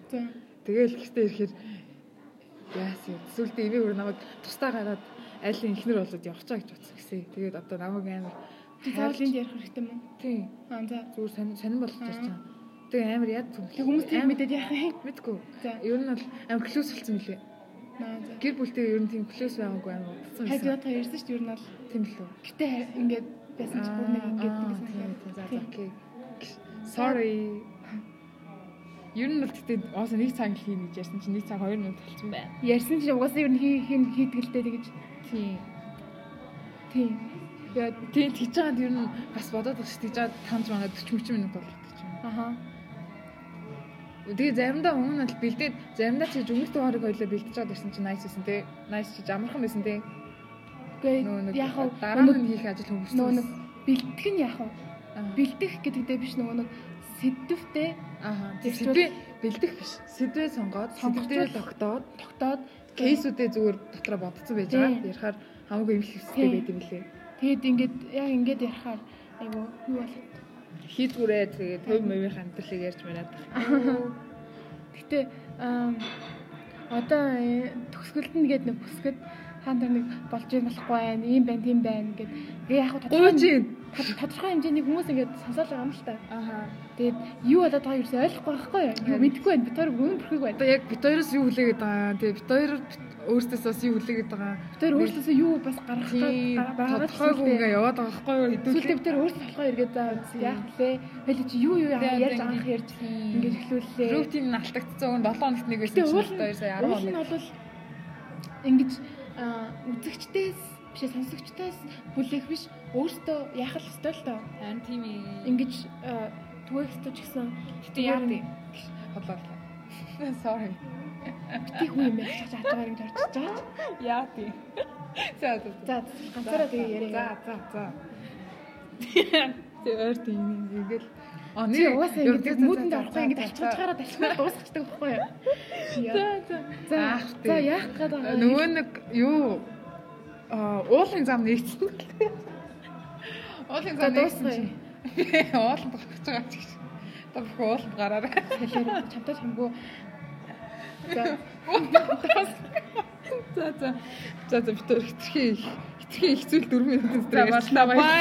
Тийм. Тэгэл гэртээ ирэхээр яасан сүлдээ эмээ өөр намайг тустаа гараад айлын ихнэр болоод явах чаа гэж бодсон гэсэн. Тэгээд одоо намайг амар заавал энд ярих хэрэгтэй мөн тийм аа за зүгээр сонир сонир болж ирж байгаа. Тэгээ амар яд тэг хүмүүс тийм мэдээд яах юм мэдгүй. Ер нь бол амар клоус болсон мөлий. Гэр бүлтэй ер нь тийм клоус байгаагүй амар утсан хайд ятга ярьсан шүү дээ ер нь бол Тийм л үү. гэтээ ингээд байсан ч бүр нэг юм. тийм за за окей. Sorry. Ер нь бол тэгтээ ооса нэг цаг хийнэ гэж ярьсан чинь нэг цаг 2 минут болцсон байна. ярьсан чинь угаасаа ер нь хий хий хийдгэлтэй тэгэж Тийм. тийм Яа тийм тэгж байгаад ер нь бас бодоод шүү. Тэгж байгаад таньж байгаа 40 30 минут болох гэж байна. аха Тэгээ заримдаа өмнө нь бэлдээд заримдаа чи өнгөртөө хорыг хоёлоо бэлдэж чад ирсэн чинь nice байсан те. Nice чи амархан байсан те. Нөгөө нэг яг нь хийх ажил хөнгөрсөн. нөгөө нэг бэлтгэх нь яг бэлдэх гэдэгтэй биш нөгөө нэг сэдвтэй Аа. Сэдвээ бэлдэх биш. Сэдвээ сонгоод л- тогтоод тогтоод кейсүүдээ зүгээр дотроо бодцсон байж байгаа. Тийм. Ярихаар хамаагүй юм хэвстэй байт юм лээ. тэгээд ингээд яг ингээд ярихаар айгу юу бол Хийдгүрээ тэгээ төв мөвийн хамтлыг ярьж манаад. гэтээ аа, одоо э, төгсгөлд нь гээд нэг бүсгэд хаан дээр нэг болж юм болохгүй байна ийм байна тийм байна гэд гээ яг тодорхой тодорхой хэмжээний хүмүүс ингээд сонсоол байгаа юм л та Аха. тэгээд юу болоод байгааг ерөөсөй ойлгохгүй байхгүй юу юу мэдэхгүй байна бид хоёр бүгд бүрхэг байна Одоо яг бит хоёроос юу хүлээгээд байгаа. Тэгээ бит хоёр өөртөөс бас юу хүлээгээд байгаа. бид хоёр өөрсдөөсөө юу бас гаргах байгаад Тодорхойгүй ингээ яваад байгаа байхгүй юу? Хэдүүлээ. бид нар өөрсдөө болохоо эргээд заа яах вэ? Хэлээ чи юу юу Тэгээ, одоо анх ярьж ингэж эхлүүллээ. Рутин нь алтагдсан. 7 хоногт нэг байсан нь 2 сая 10 уул нь хоног. бол ингэж үзэгчдээс биш сонсогчдоос бүлээх биш өөртөө яах л ёстой л доо. Харин тийм ээ. Ингэж аа, түгээх ёстой ч гэсэн Гэтэ яа тий. Хотлоо. Sorry. бити хүн юм яаж чадвар ингэж орчиж байгаа. Яа тий. За за. За ганцаараа тэгээ За яриа. за за. Тэг ойр тийм ингээл Чи угаасаа ингэж муудэнд орохгүй ингэж алччихаараа талхимаар дуусчихдаг байхгүй юу? За за. За за яах гээд байгаа Нөгөө нэг юу а уулын зам нэгсэн. Уулын За зам чинь. Уулын тогтож байгаа ч гэж. Та бүхэн ууланд гараарай. чамтай хамгүй. За За за. За за битэр хитрхи хитрхи их зүйл 4 минут ярьчлаа. баярлалаа.